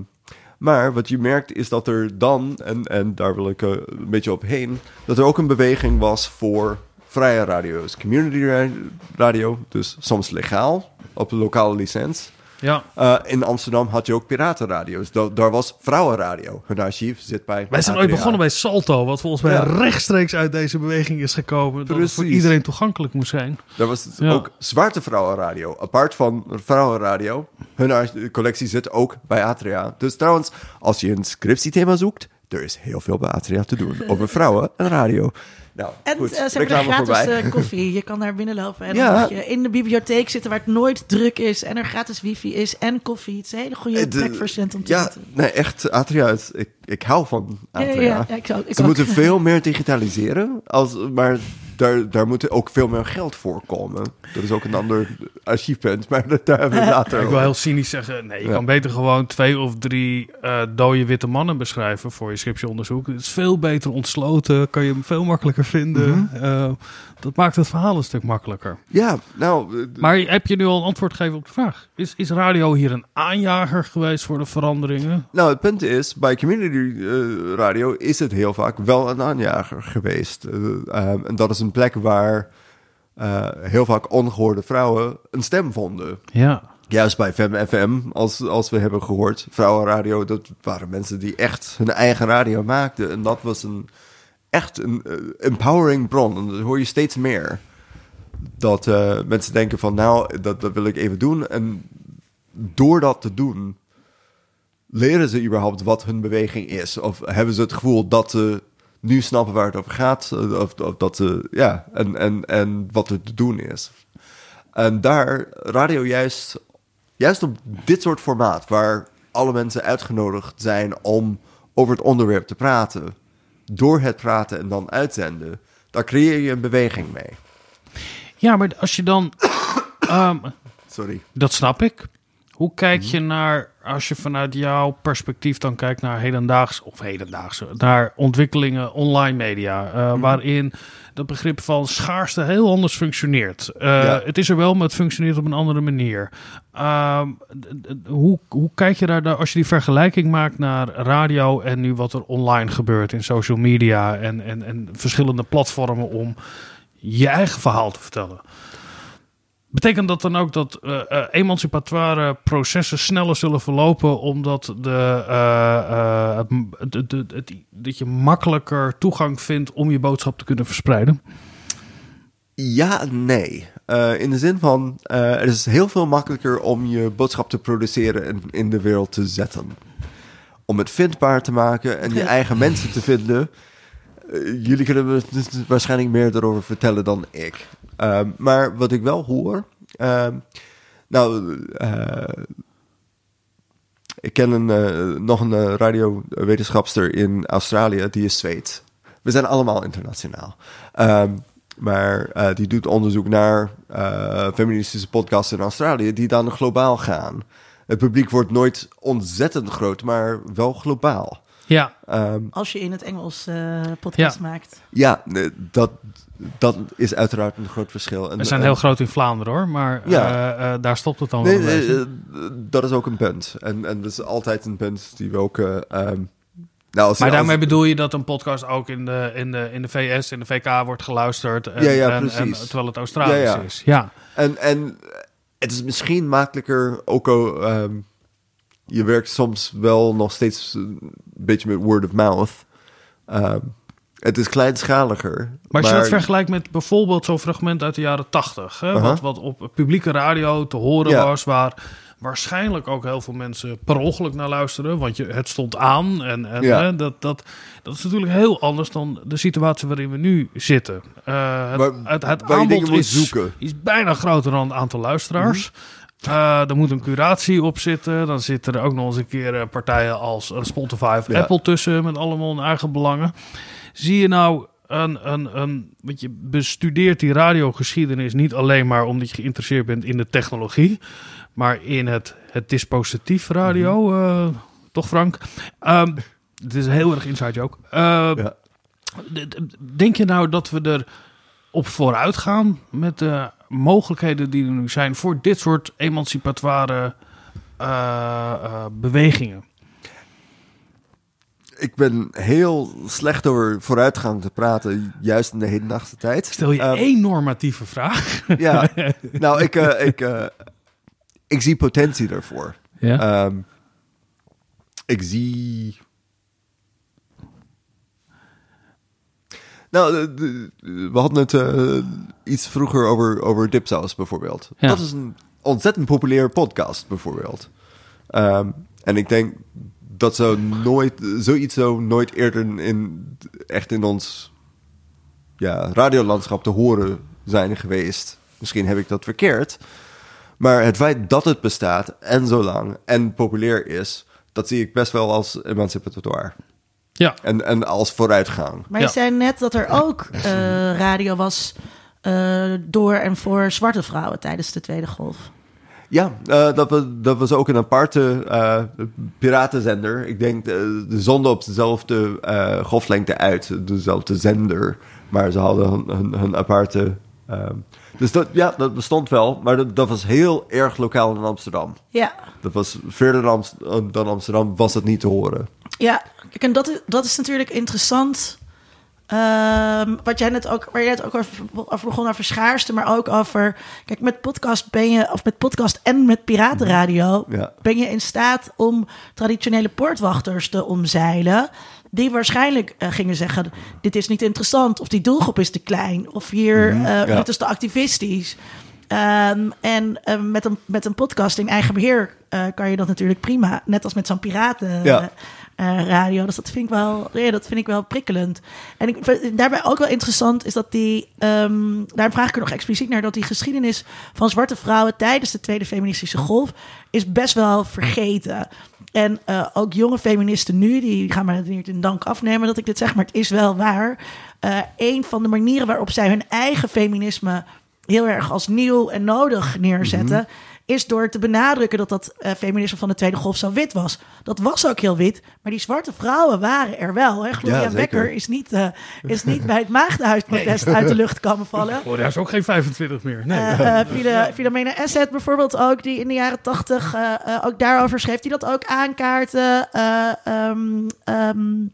maar wat je merkt is dat er dan, en, en daar wil ik eh, een beetje op heen, dat er ook een beweging was voor vrije radio's. Community ra- radio, dus soms legaal, op lokale licentie. Ja. Eh, in Amsterdam had je ook piratenradio's. Da- daar was vrouwenradio. Hun archief zit bij. Wij zijn ooit begonnen bij Salto, wat volgens mij Ja. rechtstreeks uit deze beweging is gekomen. Dat het voor Precies. iedereen toegankelijk moest zijn. Daar was Ja. ook zwarte vrouwenradio. Apart van vrouwenradio. Hun collectie zit ook bij Atria. Dus trouwens, als je een scriptiethema zoekt, er is heel veel bij Atria te doen. Over vrouwen en radio. Nou, En goed, eh, ze hebben er gratis eh, koffie. Je kan daar binnenlopen en Ja. dan je in de bibliotheek zitten waar het nooit druk is. En er gratis wifi is en koffie. Het is een hele goede Eh, plek voor om te Ja, zitten. nee, echt, Atria, is- ik, ik hou van Atria. ja, ja, ik ook, ik Ze ook. moeten veel meer digitaliseren, als, maar daar, daar moet ook veel meer geld voor komen. Dat is ook een ander archiefpunt, maar daar hebben we later Ik wil heel cynisch zeggen, nee, je Ja. kan beter gewoon twee of drie eh dode witte mannen beschrijven voor je scriptieonderzoek. Het is veel beter ontsloten, kan je hem veel makkelijker vinden. Mhm. Eh, dat maakt het verhaal een stuk makkelijker. Ja, nou... eh, Maar heb je nu al een antwoord gegeven op de vraag? Is, is radio hier een aanjager geweest voor de veranderingen? Nou, het punt is, bij community radio is het heel vaak wel een aanjager geweest. En dat is een plek waar eh, heel vaak ongehoorde vrouwen een stem vonden. Ja. Juist bij Fem FM, als, als we hebben gehoord, vrouwenradio, dat waren mensen die echt hun eigen radio maakten. En dat was een echt een eh, empowering bron. En dat hoor je steeds meer. Dat eh, mensen denken van, nou, dat, dat wil ik even doen. En door dat te doen, leren ze überhaupt wat hun beweging is? Of hebben ze het gevoel dat ze nu snappen waar het over gaat? Eh, Of, of dat ze, ja, en, en, en wat er te doen is. En daar, radio juist, juist op dit soort formaat, waar alle mensen uitgenodigd zijn om over het onderwerp te praten, door het praten en dan uitzenden, daar creëer je een beweging mee. Ja, maar als je dan... ehm, Sorry. Dat snap ik. Hoe kijk je naar, als je vanuit jouw perspectief dan kijkt naar hedendaags, of hedendaagse, naar ontwikkelingen online media, eh, waarin dat begrip van schaarste heel anders functioneert. Eh, Ja. Het is er wel, maar het functioneert op een andere manier. Ehm, hoe, hoe kijk je daar, daar, als je die vergelijking maakt naar radio en nu wat er online gebeurt in social media en, en, en verschillende platformen om je eigen verhaal te vertellen? Betekent dat dan ook dat eh, eh, emancipatoire processen sneller zullen verlopen, omdat de, eh, dat je makkelijker toegang vindt om je boodschap te kunnen verspreiden? Ja, nee. In de zin van, eh, het is heel veel makkelijker om je boodschap te produceren en in de wereld te zetten. Om het vindbaar te maken en je eigen mensen te vinden. jullie kunnen me dus waarschijnlijk meer erover vertellen dan ik. Ehm, maar wat ik wel hoor. ehm, nou, eh, ik ken een, eh, nog een eh, radiowetenschapster in Australië, die is Zweeds. We zijn allemaal internationaal. Ehm, maar eh, die doet onderzoek naar eh, feministische podcasts in Australië, die dan globaal gaan. Het publiek wordt nooit ontzettend groot, maar wel globaal. Ja. Ehm, Als je in het Engels eh, podcast Ja. maakt. ja, dat, dat is uiteraard een groot verschil. En- We zijn heel groot in Vlaanderen hoor, maar Ja. eh, eh, daar stopt het dan Nee, wel eh, eh, dat is ook een punt. En, en dat is altijd een punt die we ook... eh, ehm, nou, als, Maar als- daarmee bedoel je dat een podcast ook in de, in de, in de VS, in de VK wordt geluisterd. En, Ja, ja, en- terwijl het Australisch Ja, ja. is. Ja. En, en het is misschien makkelijker, ook al... ehm, je werkt soms wel nog steeds een beetje met word of mouth. Ehm, het is kleinschaliger. Maar als je dat vergelijkt met bijvoorbeeld zo'n fragment uit de jaren tachtig, Aha. wat, wat op publieke radio te horen Ja. was, waar waarschijnlijk ook heel veel mensen per ongeluk naar luisteren, want je, het stond aan. En, en Ja. hè, dat, dat, dat is natuurlijk heel anders dan de situatie waarin we nu zitten. Eh, het het, aanbod is, zoeken. Is bijna groter dan het aantal luisteraars. Eh, er moet een curatie op zitten. Dan zitten er ook nog eens een keer eh, partijen als Spotify of Ja. Apple tussen met allemaal hun eigen belangen. Zie je nou een, een, een, want je bestudeert die radiogeschiedenis niet alleen maar omdat je geïnteresseerd bent in de technologie, maar in het, het dispositief radio, Mhm. eh, toch Frank? Ehm, het is heel erg inside joke. Eh, d- d- Denk je nou dat we er op vooruit gaan met de mogelijkheden die er nu zijn voor dit soort emancipatoire eh, eh, bewegingen? Ik ben heel slecht over vooruitgang te praten, juist in de hedendaagse tijd. Stel je Ehm, één normatieve vraag. Ja, nou, ik, eh, ik, eh, ik zie potentie daarvoor. Ja? Ehm, ik zie. Nou, we hadden het eh, iets vroeger over, over Dipsaus bijvoorbeeld. Ja. Dat is een ontzettend populaire podcast bijvoorbeeld. Ehm, en ik denk dat zo nooit, zoiets zo nooit eerder in, echt in ons ja, radiolandschap te horen zijn geweest. Misschien heb ik dat verkeerd. Maar het feit dat het bestaat en zo lang en populair is, dat zie ik best wel als emancipatoire. Ja. En, en als vooruitgang. Maar je zei net dat er ook eh, radio was eh, door en voor zwarte vrouwen tijdens de Tweede Golf. Ja, eh, dat, was, dat was ook een aparte eh, piratenzender. Ik denk, eh, de zonden op dezelfde golflengte uit, dezelfde zender. Maar ze hadden hun, hun, hun aparte... ehm, dus dat, ja, dat bestond wel. Maar dat, dat was heel erg lokaal in Amsterdam. Ja. Dat was verder dan, Amst- dan Amsterdam was dat niet te horen. Ja, en dat is, dat is natuurlijk interessant. Ehm, wat jij net ook, waar jij net ook over, over begon, over schaarste, maar ook over. Kijk, met podcast ben je, of met podcast en met piratenradio, Ja. ben je in staat om traditionele poortwachters te omzeilen. Die waarschijnlijk eh, gingen zeggen: Dit is niet interessant, of die doelgroep is te klein, of hier, Mhm, eh, ja. dit is te activistisch. Ehm, en eh, met, een, met een podcast in eigen beheer eh, kan je dat natuurlijk prima. Net als met zo'n piraten Ja. Eh, radio. Dus dat vind ik wel, ja, dat vind ik wel prikkelend. En ik, daarbij ook wel interessant is dat die, ehm, daar vraag ik er nog expliciet naar, dat die geschiedenis van zwarte vrouwen tijdens de Tweede Feministische Golf is best wel vergeten. En eh, ook jonge feministen nu, die gaan me niet in dank afnemen dat ik dit zeg, maar het is wel waar. Eh een van de manieren waarop zij hun eigen feminisme heel erg als nieuw en nodig neerzetten, is door te benadrukken dat dat eh, feminisme van de Tweede Golf zo wit was. Dat was ook heel wit, maar die zwarte vrouwen waren er wel. Hè? Gloria Ja. Becker is niet, eh, is niet bij het Maagdenhuisprotest uit de lucht komen vallen. Oh, daar is ook geen 25 meer. Nee. Philomena Asset bijvoorbeeld ook, die in de jaren tachtig eh, eh, ook daarover schreef, die dat ook aankaarten. Eh, ehm,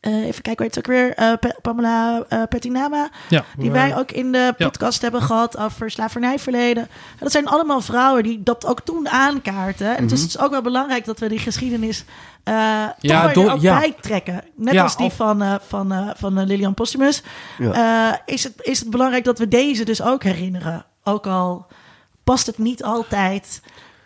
eh, even kijken, weet het ook weer? Eh, Pa- Pamela Pettinama, Ja. die wij ook in de Ja. podcast hebben gehad over slavernijverleden. En dat zijn allemaal vrouwen die dat ook toen aankaarten. En het is Mhm. dus ook wel belangrijk dat we die geschiedenis Ja, toch ook bij trekken. Net als die of- van, van, van Lilian Postumus. Is, het, is het belangrijk dat we deze dus ook herinneren. Ook al past het niet altijd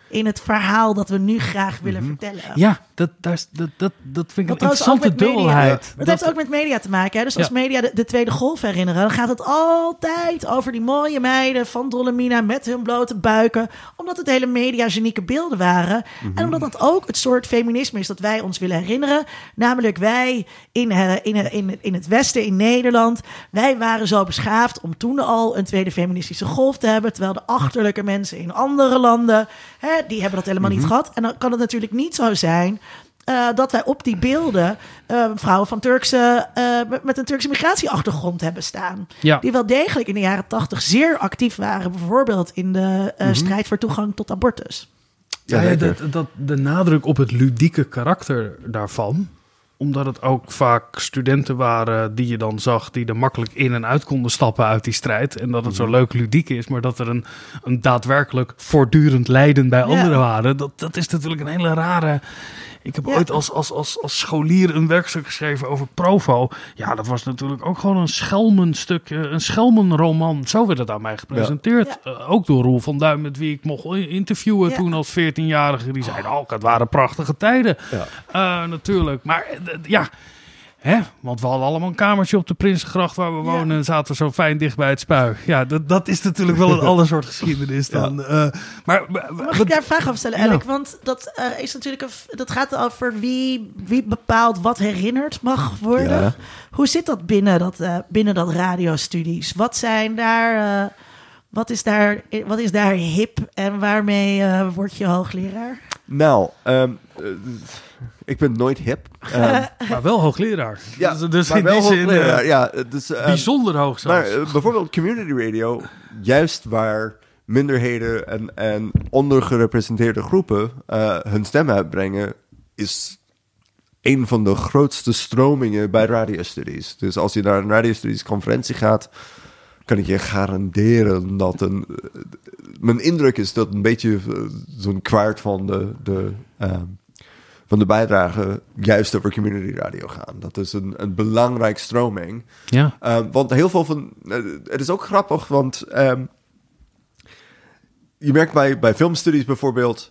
in het verhaal dat we nu graag willen vertellen. Ja, Dat, dat, dat, dat vind ik een interessante media- dubbelheid. Dat, heeft ook met media te maken. Hè? Dus als Ja. media de, de Tweede Golf herinneren, dan gaat het altijd over die mooie meiden van Dolomina met hun blote buiken. Omdat het hele mediagenieke beelden waren. Mhm. En omdat dat ook het soort feminisme is dat wij ons willen herinneren. Namelijk wij in, eh, in, eh, in, in het Westen, in Nederland. Wij waren zo beschaafd om toen al een tweede feministische golf te hebben. Terwijl de achterlijke mensen in andere landen, hè, die hebben dat helemaal Mhm. niet gehad. En dan kan het natuurlijk niet zo zijn eh, dat wij op die beelden eh, vrouwen van Turkse, eh, met- een Turkse migratieachtergrond hebben staan. Ja. Die wel degelijk in de jaren tachtig zeer actief waren. Bijvoorbeeld in de eh, Mhm. strijd voor toegang tot abortus. Ja, ja, dat, dat, de nadruk op het ludieke karakter daarvan omdat het ook vaak studenten waren die je dan zag... die er makkelijk in en uit konden stappen uit die strijd. En dat het zo leuk ludiek is, maar dat er een, een daadwerkelijk voortdurend lijden bij anderen waren. Dat, dat is natuurlijk een hele rare... Ik heb ooit als, als, als, als scholier een werkstuk geschreven over Provo. Ja, dat was natuurlijk ook gewoon een schelmenstuk, eh, een schelmenroman. Zo werd het aan mij gepresenteerd. Eh, ook door Roel van Duin, met wie ik mocht interviewen Ja. toen als 14-jarige. Die zei, oh, het waren prachtige tijden. Eh, natuurlijk. Maar ja, hè? want we hadden allemaal een kamertje op de Prinsengracht waar we wonen. En zaten zo fijn dicht bij het spui. Ja, dat, dat is natuurlijk wel een ander soort geschiedenis dan. eh, maar Mag ik daar een vraag over stellen, Ja. Alec? Want dat, eh, is natuurlijk een, dat gaat over wie, wie bepaalt wat herinnerd mag worden. Ja. Hoe zit dat binnen dat, eh, binnen dat radiostudies? Wat zijn daar... eh, wat is daar, wat is daar hip en waarmee word je hoogleraar? Nou, ehm, eh, ik ben nooit hip. Ehm, maar wel hoogleraar. Ja, dus, dus maar in wel die zin hoogleraar, eh, ja, dus, ehm, bijzonder hoog zelfs. Maar eh, bijvoorbeeld community radio, juist waar minderheden en, en ondergerepresenteerde groepen eh, hun stem uitbrengen, is een van de grootste stromingen bij radiostudies. Dus als je naar een radiostudies conferentie gaat, kan ik je garanderen dat een... mijn indruk is dat een beetje zo'n kwart van de... de ehm, van de bijdragen juist over community radio gaan. Dat is een, een belangrijk stroming. Ja. Ehm, want heel veel van... eh, het is ook grappig, want... ehm, je merkt bij, bij filmstudies bijvoorbeeld...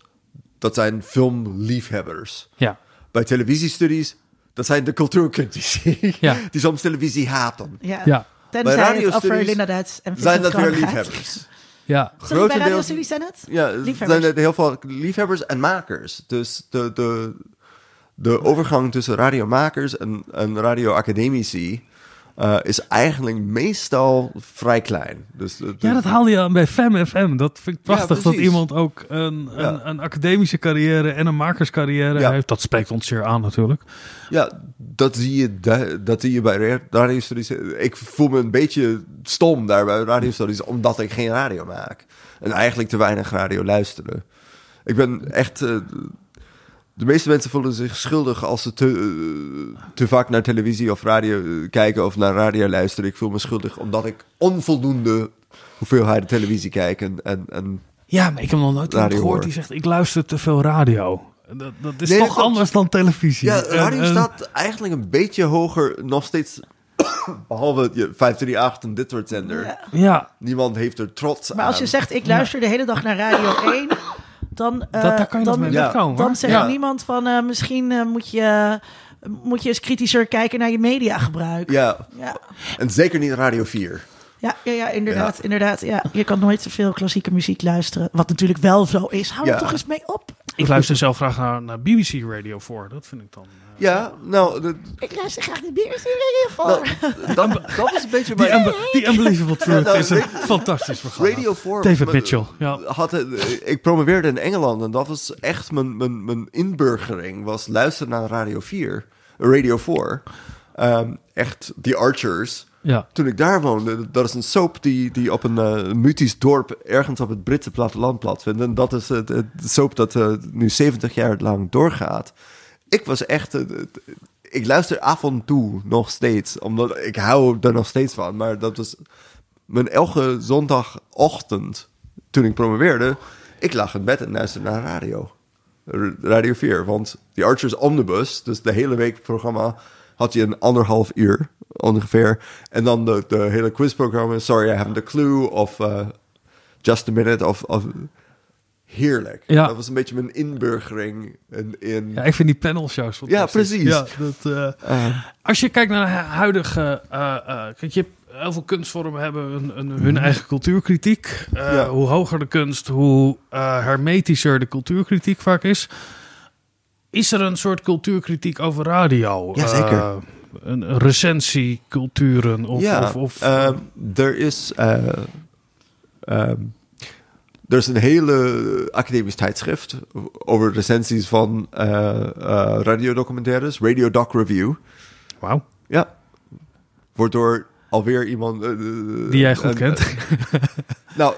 dat zijn filmliefhebbers. Ja. Bij televisiestudies... dat zijn de cultuurcritici... Ja. die soms televisie haten. Ja. Ja. Tenzij Bij het over radiostudies Linda Duits en zijn dat weer liefhebbers. Ja. Bij radiostudies zijn het? Ja, Liefhebbers. zijn het heel veel liefhebbers en makers. Dus de, de, de overgang tussen radiomakers en, en radioacademici eh, is eigenlijk meestal vrij klein. Dus, de- Ja, dat haalde je aan bij Fem FM. Dat vind ik prachtig dat iemand ook een, Ja. een, een academische carrière en een makerscarrière Ja. heeft. Dat spreekt ons zeer aan natuurlijk. Ja, dat zie je, dat zie je bij ra- radiostudies. Ik voel me een beetje stom daar bij radiostudies, omdat ik geen radio maak. En eigenlijk te weinig radio luisteren. Ik ben echt... eh, de meeste mensen voelen zich schuldig als ze te, eh, te vaak naar televisie of radio eh, kijken of naar radio luisteren. Ik voel me schuldig omdat ik onvoldoende hoeveelheid televisie kijk en, en, en Ja, maar ik heb nog nooit iemand Radio gehoord hoor. die zegt ik luister te veel radio. Dat, dat is Nee, toch dat anders dan televisie. Ja, radio en- staat eigenlijk een beetje hoger, nog steeds, behalve je 538 en dit soort zender. Ja. Niemand heeft er trots Maar als je aan. zegt, ik luister de hele dag naar Radio 1... Dan, eh, Dat- daar kan je dan, mee dan zegt Ja. niemand van... eh, misschien eh, moet, je, moet je eens kritischer kijken naar je mediagebruik. Ja, Ja. en zeker niet Radio 4. Ja, ja, ja inderdaad. inderdaad ja. Je kan nooit zoveel klassieke muziek luisteren. Wat natuurlijk wel zo is. Hou Ja. er toch eens mee op. Ik luister zelf graag naar, naar BBC Radio 4. Dat vind ik dan... eh, Ja, nou, dat, Ik luister graag de Radio voor. dat, dat is een beetje Die, mijn... Unbe- die Unbelievable Truth nou, is een fantastisch programma. Radio 4... David Mitchell. Ja. Had, ik promoveerde in Engeland en dat was echt mijn, mijn, mijn inburgering. Was luisteren naar Radio 4. Radio 4. Ehm, echt, The Archers. Ja. Toen ik daar woonde, dat is een soap die, die op een uh, mythisch dorp ergens op het Britse platteland plaatsvindt. En dat is het, het soap dat eh, nu 70 jaar lang doorgaat. Ik was echt... eh, ik luister af en toe nog steeds, omdat ik hou er nog steeds van. Maar dat was mijn elke zondagochtend toen ik promoveerde. Ik lag in bed en luisterde naar radio. Radio 4, want The Archers Omnibus, dus de hele week programma, had je een anderhalf uur ongeveer. En dan de, de hele quizprogramma, Sorry I Haven't a Clue, of eh, Just a Minute, of, of heerlijk. Ja. Dat was een beetje mijn inburgering in... in Ja, ik vind die panelshows Ja, precies. Ja, dat, eh, Eh. als je kijkt naar huidige... eh, kijk, je heel veel kunstvormen hebben een, een, hun Mhm. eigen cultuurkritiek. Ja. Hoe hoger de kunst, hoe hermetischer de cultuurkritiek vaak is. Is er een soort cultuurkritiek over radio? Jazeker. Een een recensieculturen of... ja, of, of er is... er is een hele academisch tijdschrift over recensies van eh, radiodocumentaires, Radio Doc Review. Wauw. Ja. Wordt door alweer iemand... eh, Die jij goed kent. nou,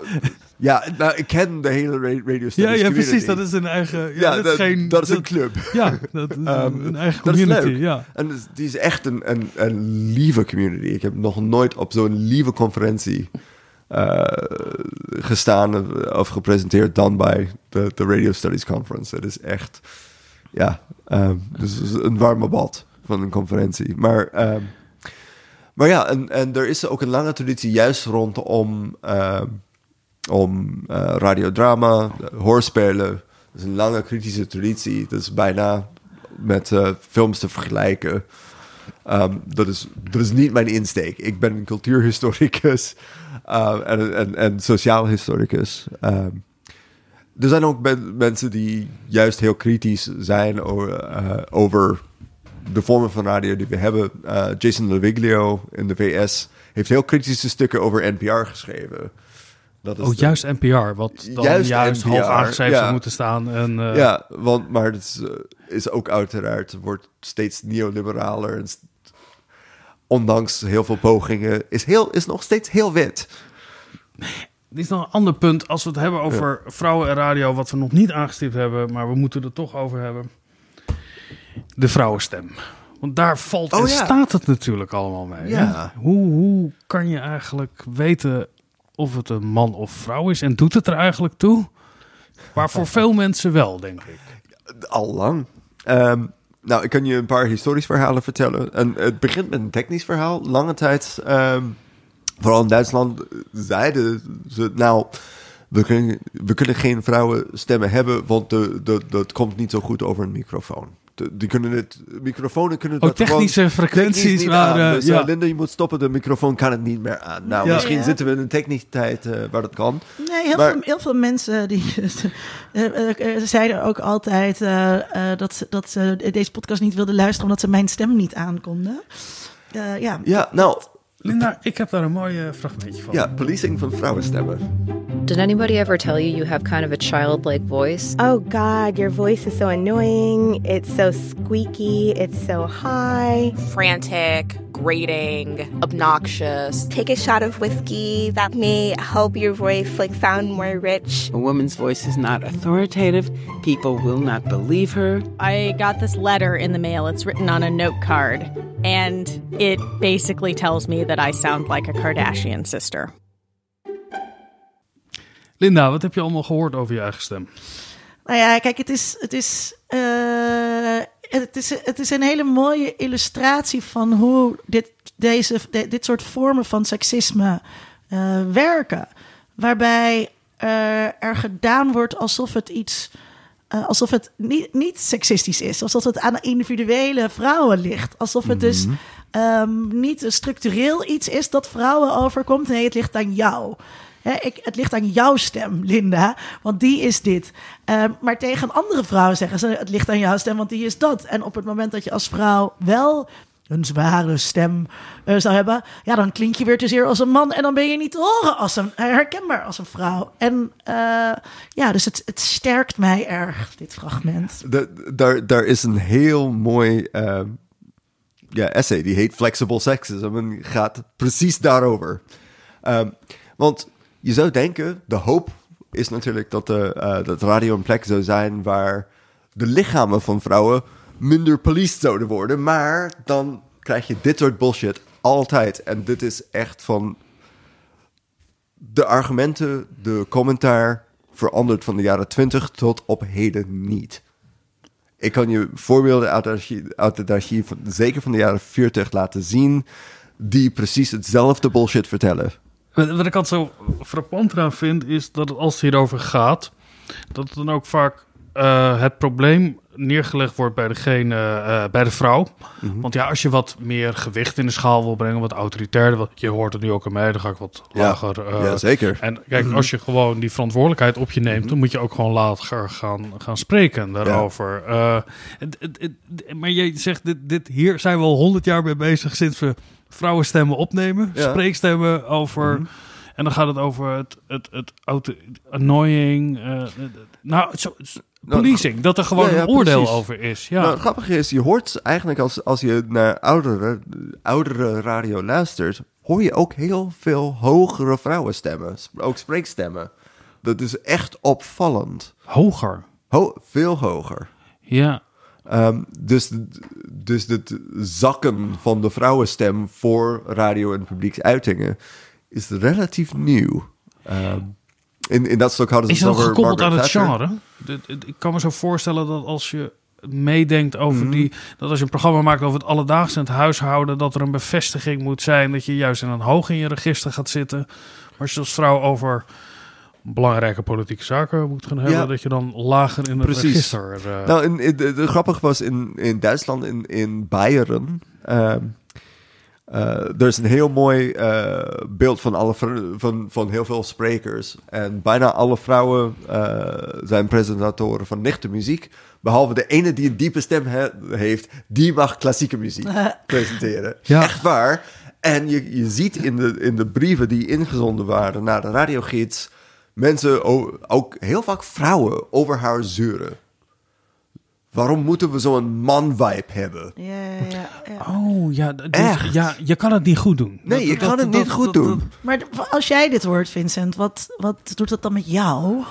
ja, nou, ik ken de hele ra- radio Ja, ja, community. precies. Dat is een eigen... Ja, Ja, dat, is geen, dat is een club. Ja, dat is een- Ehm, een eigen dat is community. leuk. ja. En die is echt een, een, een lieve community. Ik heb nog nooit op zo'n lieve conferentie eh, gestaan of- of gepresenteerd dan bij de, de Radio Studies Conference. Het is echt, ja, ehm, dus een warme bad van een conferentie. Maar, ehm, maar ja, en, en er is ook een lange traditie juist rondom ehm, om eh, radiodrama, hoorspelen. Dat is een lange kritische traditie. Dat is bijna met eh, films te vergelijken. Ehm, dat, is, dat is niet mijn insteek. Ik ben een cultuurhistoricus eh, en, en, en sociaal historicus. Ehm, er zijn ook men- mensen die juist heel kritisch zijn over, eh, over de vormen van radio die we hebben. Eh, Jason Leviglio in de VS heeft heel kritische stukken over NPR geschreven. Dat is Oh, de- juist NPR, wat dan juist, Juist half aangeschreven ja. zou moeten staan. En, ja, want, maar het is, is ook uiteraard, wordt steeds neoliberaler. En ondanks heel veel pogingen, is, heel, is nog steeds heel wit. Dit is nog een ander punt als we het hebben over vrouwen en radio, wat we nog niet aangestipt hebben, maar we moeten er toch over hebben. De vrouwenstem. Want daar valt Oh, en ja. staat het natuurlijk allemaal mee. Ja. Hoe, hoe kan je eigenlijk weten of het een man of vrouw is? En doet het er eigenlijk toe? Maar voor veel mensen wel, denk ik. Al lang. Nou, ik kan je een paar historisch verhalen vertellen. En het begint met een technisch verhaal. Lange tijd, ehm, vooral in Duitsland, zeiden ze... Nou, we kunnen, we kunnen geen vrouwenstemmen hebben, want de, de, dat komt niet zo goed over een microfoon. Die kunnen het, microfonen kunnen Oh, dat gewoon technische frequenties technisch niet waren, aan. Dus ja. uh, Linda, je moet stoppen, de microfoon kan het niet meer aan. Nou, Ja. misschien Ja. zitten we in een technische tijd eh, waar dat kan. Nee, heel, Maar- veel, heel veel mensen die eh, eh, eh, zeiden ook altijd eh, eh, dat, ze, dat ze deze podcast niet wilden luisteren omdat ze mijn stem niet aankonden. Eh, ja. Ja, nou, Linda, ik heb daar een mooi fragmentje van. ja, policing van vrouwenstemmen. Did anybody ever tell you you have kind of a childlike voice? Oh God, your voice is so annoying. It's so squeaky. It's so high. frantic, grating, obnoxious. Take a shot of whiskey. That may help your voice like sound more rich. A woman's voice is not authoritative. People will not believe her. I got this letter in the mail. It's written on a note card, and it basically tells me that I sound like a Kardashian sister. Linda, wat heb je allemaal gehoord over je eigen stem? Nou ja, kijk, het is, het is, eh, het is, het is een hele mooie illustratie van hoe dit, deze, de- dit soort vormen van seksisme eh, werken. Waarbij eh, er gedaan wordt alsof het iets, eh, alsof het niet, niet seksistisch is. Alsof het aan individuele vrouwen ligt. Alsof het dus ehm, niet structureel iets is dat vrouwen overkomt. Nee, het ligt aan jou. Hè, ik, het ligt aan jouw stem, Linda, want die is dit. Ehm, maar tegen andere vrouwen zeggen ze: het ligt aan jouw stem, want die is dat. En op het moment dat je als vrouw wel een zware stem eh, zou hebben, ja, dan klink je weer te zeer als een man en dan ben je niet te horen als een herkenbaar als een vrouw. En eh, ja, dus het, het sterkt mij erg dit fragment. Daar, daar is een heel mooi ehm, ja, essay, die heet Flexible Sexism en gaat precies daarover. Ehm, want je zou denken, de hoop is natuurlijk dat, de, eh, dat radio een plek zou zijn waar de lichamen van vrouwen minder policed zouden worden. Maar dan krijg je dit soort bullshit altijd. En dit is echt van de argumenten, de commentaar verandert van de jaren 20 tot op heden niet. Ik kan je voorbeelden uit, het archief- uit het archief, zeker van de jaren 40, laten zien, die precies hetzelfde bullshit vertellen. Wat ik altijd zo frappant eraan vind, is dat het, als het hierover gaat, dat dan ook vaak eh, het probleem neergelegd wordt bij degene, eh, bij de vrouw. Mhm. Want ja, als je wat meer gewicht in de schaal wil brengen, wat autoritairder, wat, je hoort het nu ook aan mij, dan ga ik wat Ja. lager. eh, Ja, zeker. En kijk, Mhm. als je gewoon die verantwoordelijkheid op je neemt, dan moet je ook gewoon later gaan, gaan spreken daarover. Eh, het- het- het- maar je zegt, dit, dit, hier zijn we al honderd jaar mee bezig sinds we vrouwenstemmen opnemen, Ja. spreekstemmen over. Mhm. En dan gaat het over het, het, het auto, annoying. eh, het- het- nou, zo, policing. Dat er gewoon Ja, ja, een oordeel precies. over is. Ja. Nou, het grappige is, je hoort eigenlijk als, als je naar oudere, oudere radio luistert, hoor je ook heel veel hogere vrouwenstemmen. Ook spreekstemmen. Dat is echt opvallend. Hoger? Ho veel hoger. Ja. Ehm, dus, dus het zakken van de vrouwenstem voor radio- en publieksuitingen is relatief nieuw. Ehm, in, in dat stuk hadden ze Is over gekoppeld aan het genre? Ik kan me zo voorstellen dat als je meedenkt over Mhm. die... dat als je een programma maakt over het alledaagse en het huishouden... dat er een bevestiging moet zijn dat je juist in een hoog in je register gaat zitten. Maar als je als vrouw over belangrijke politieke zaken moet gaan hebben... Ja. dat je dan lager in het Precies. register... eh, Nou, in, in, de, de- grappig was in, in Duitsland, in, in Bayern. ehm, eh, er is een heel mooi eh, beeld van, alle, van, van heel veel sprekers. En bijna alle vrouwen eh, zijn presentatoren van lichte muziek. Behalve de ene die een diepe stem he- heeft, die mag klassieke muziek presenteren. Ja. Echt waar. En je, je ziet in de, in de brieven die ingezonden waren naar de radiogids... mensen, o- ook heel vaak vrouwen, over haar zeuren. Waarom moeten we zo'n man-vibe hebben? Ja, ja, ja. Oh, ja, dus- Echt? ja, je kan het niet goed doen. Nee, Dat- je dat- kan het dat- niet goed doen. Maar als jij dit hoort, Vincent, wat, wat doet dat dan met jou?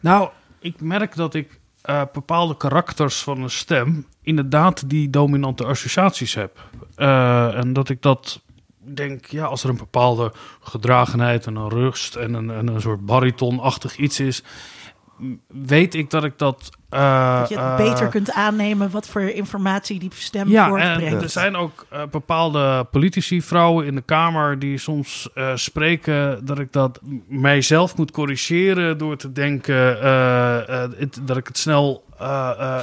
Nou, ik merk dat ik eh, bepaalde karakters van een stem inderdaad die dominante associaties heb. Eh, en dat ik dat denk, ja, als er een bepaalde gedragenheid en een rust en een, en een soort baritonachtig iets is, weet ik dat ik dat. eh, dat je het eh, beter kunt aannemen wat voor informatie die stem ja, voortbrengt. en er zijn ook eh, bepaalde politici, vrouwen in de Kamer, die soms spreken dat ik dat mijzelf moet corrigeren door te denken het- dat ik het snel.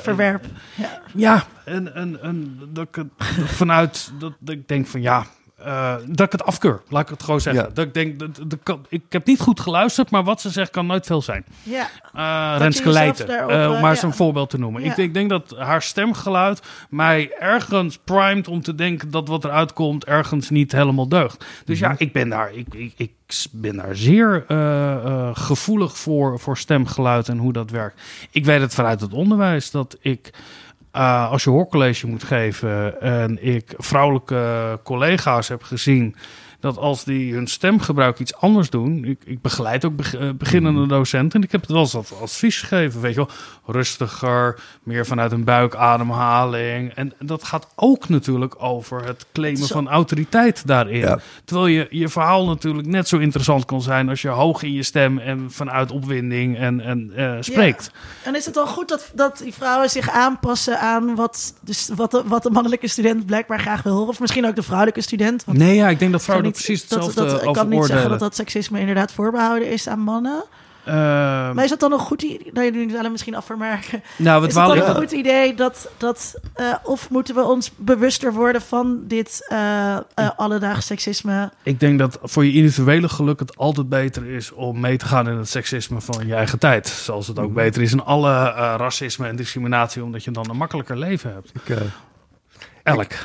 Verwerp. Ja. Ja, en, en, en dat ik het vanuit dat, dat ik denk van ja. Eh, dat ik het afkeur, laat ik het gewoon zeggen. Ja. Dat ik denk, dat, ik heb niet goed geluisterd, maar wat ze zegt kan nooit veel zijn. Ja. Eh Dat Renske Leijten, daarop, eh, om maar eens ja. een voorbeeld te noemen. Ja. Ik, ik denk dat haar stemgeluid mij ergens primed om te denken dat wat eruit komt ergens niet helemaal deugt. Dus Mhm. ja, ik ben daar, ik, ik, ik ben daar zeer eh, eh, gevoelig voor, voor stemgeluid en hoe dat werkt. Ik weet het vanuit het onderwijs dat ik. Eh, als je hoorcollege moet geven en ik vrouwelijke collega's heb gezien dat als die hun stemgebruik iets anders doen. Ik, ik begeleid ook eh, beginnende Mhm. docenten. En ik heb het wel eens advies gegeven. Weet je wel, rustiger, meer vanuit een buikademhaling. En dat gaat ook natuurlijk over het claimen van autoriteit daarin. Ja. Terwijl je, je verhaal natuurlijk net zo interessant kan zijn als je hoog in je stem en vanuit opwinding en, en eh, spreekt. En is het dan goed dat, dat die vrouwen zich aanpassen aan wat, dus wat, de, wat de mannelijke student blijkbaar graag wil horen? Of misschien ook de vrouwelijke student? Want Nee, ja, ik denk dat vrouwen precies dat- hetzelfde dat, Ik kan niet zeggen dat dat seksisme inderdaad voorbehouden is aan mannen. Ehm, Maar is het dan een goed idee, nou, jullie zullen misschien afvermerken. Nou, is het dan een goed idee dat, dat eh, of moeten we ons bewuster worden van dit eh eh alledaags seksisme? Ik denk dat voor je individuele geluk het altijd beter is om mee te gaan in het seksisme van je eigen tijd. Zoals het ook beter is in alle eh, racisme en discriminatie, omdat je dan een makkelijker leven hebt. Ik, Elk. Ik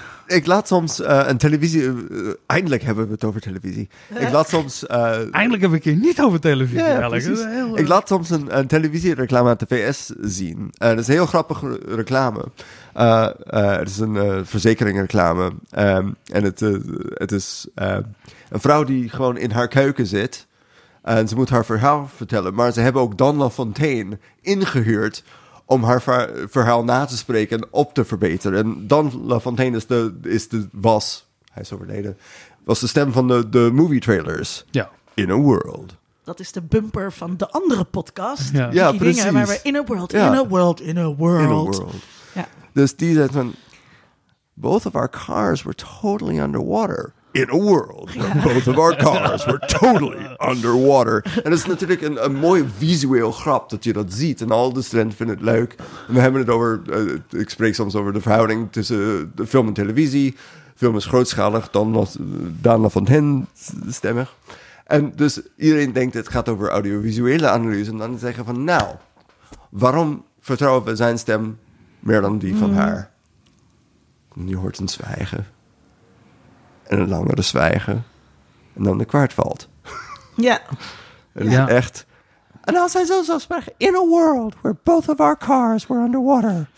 laat soms eh, een televisie... eh, eindelijk hebben we het over televisie. Ik laat soms... eh, Eindelijk heb ik hier niet over televisie. Ja, heel, Ik laat soms een, een televisiereclame uit de VS zien. Dat is een heel grappige reclame. Het is een verzekeringsreclame. Ehm, en het, het is een vrouw die gewoon in haar keuken zit. En ze moet haar verhaal vertellen. Maar ze hebben ook Don LaFontaine ingehuurd om haar ver- verhaal na te spreken en op te verbeteren. En Don LaFontaine is de, is de, was, hij is overleden, was de stem van de, de movie trailers. Ja. In a World. Dat is de bumper van de andere podcast. Ja. Ja, Dingen, precies. waar we in a world, Ja. in a world, in a world. In a world. Ja. Dus die zei van, both of our cars were totally underwater. In a world where both of our cars were totally underwater. En dat is natuurlijk een, een mooi visueel grap dat je dat ziet. En al de studenten vinden het leuk. En we hebben het over, eh, ik spreek soms over de verhouding tussen de film en televisie. Film is grootschalig, dan was eh, Dana van Hen stemmig. En dus iedereen denkt het gaat over audiovisuele analyse. En dan zeggen van nou, waarom vertrouwen we zijn stem meer dan die van Mm. haar? En je hoort een zwijgen. En een langere zwijgen. En dan de kwart valt. Ja. Het is Ja. echt... En als hij zo zou spreken... In a world where both of our cars were underwater.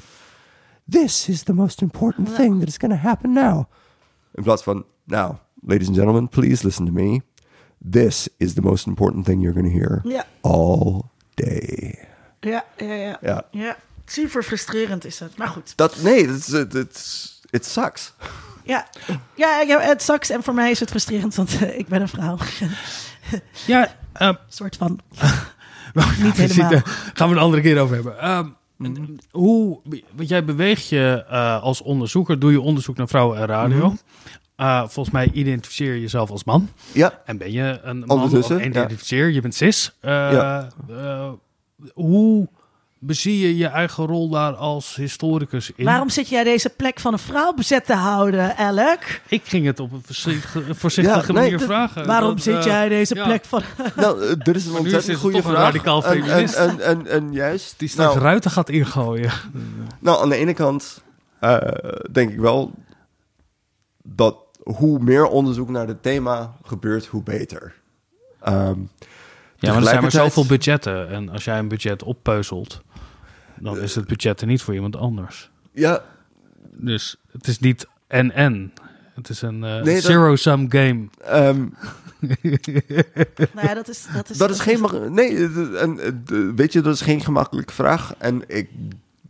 This is the most important thing that is going to happen now. In plaats van... Now, ladies and gentlemen, please listen to me. This is the most important thing you're going to hear. Ja. All day. Ja, ja, ja. Ja. ja. Super frustrerend is het. Maar goed. Dat, nee, het, het, het, it sucks. Ja, ja, ja het sucks. En voor mij is het frustrerend, want eh, ik ben een vrouw. Ja, uh, soort van. Niet helemaal. gaan we een andere keer over hebben. Ehm, Hoe, want jij beweegt je eh, als onderzoeker, doe je onderzoek naar vrouwen en radio. Mhm. Eh, volgens mij identificeer je jezelf als man. Ja. En ben je een man Ondertussen, of ja. identificeer, je bent cis. Eh, Ja. eh, hoe bezie je je eigen rol daar als historicus in? Waarom zit jij deze plek van een vrouw bezet te houden, Alec? Ik ging het op een voorzichtige, voorzichtige Ja, nee, manier vragen. Waarom Dat, zit eh, jij deze ja. plek van... Nou, eh, dit is een ontzettend er goede toch een vraag. radicaal En- en, feminist. en, en, en, juist... Die straks nou, ruiten gaat ingooien. Nou, aan de ene kant eh, denk ik wel dat hoe meer onderzoek naar het thema gebeurt, hoe beter. Ehm, Ja, maar er zijn maar zoveel budgetten. En als jij een budget oppeuzelt, dan is het budget er niet voor iemand anders. Ja. Dus het is niet en-en. Het is een eh, Nee, zero-sum game. Ehm, Nou ja, dat is... Dat is, dat is geen... Nee, en, eh, weet je, dat is geen gemakkelijke vraag. En ik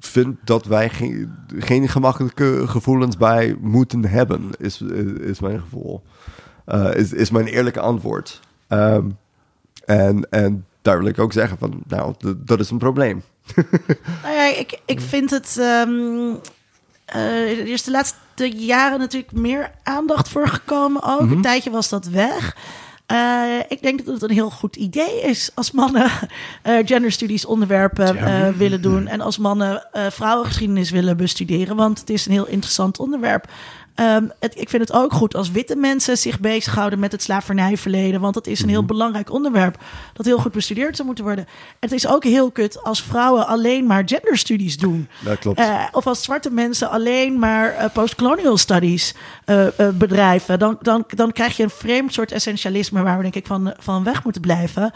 vind dat wij geen, geen gemakkelijke gevoelens bij moeten hebben, is, is mijn gevoel. Eh, is, is mijn eerlijke antwoord. Ehm, en, en daar wil ik ook zeggen van, nou, dat is een probleem. Nou ja, ik, ik vind het... er is de laatste jaren natuurlijk meer aandacht voor gekomen ook. Mhm. Een tijdje was dat weg. Eh, ik denk dat het een heel goed idee is als mannen eh, genderstudies onderwerpen Ja. willen doen. En als mannen vrouwengeschiedenis willen bestuderen. Want het is een heel interessant onderwerp. Ehm, het, ik vind het ook goed als witte mensen zich bezighouden met het slavernijverleden. Want dat is een heel belangrijk onderwerp dat heel goed bestudeerd zou moeten worden. En het is ook heel kut als vrouwen alleen maar genderstudies doen. Dat klopt. Eh, of als zwarte mensen alleen maar eh, postcolonial studies eh, bedrijven. Dan, dan, dan krijg je een vreemd soort essentialisme waar we denk ik van, van weg moeten blijven.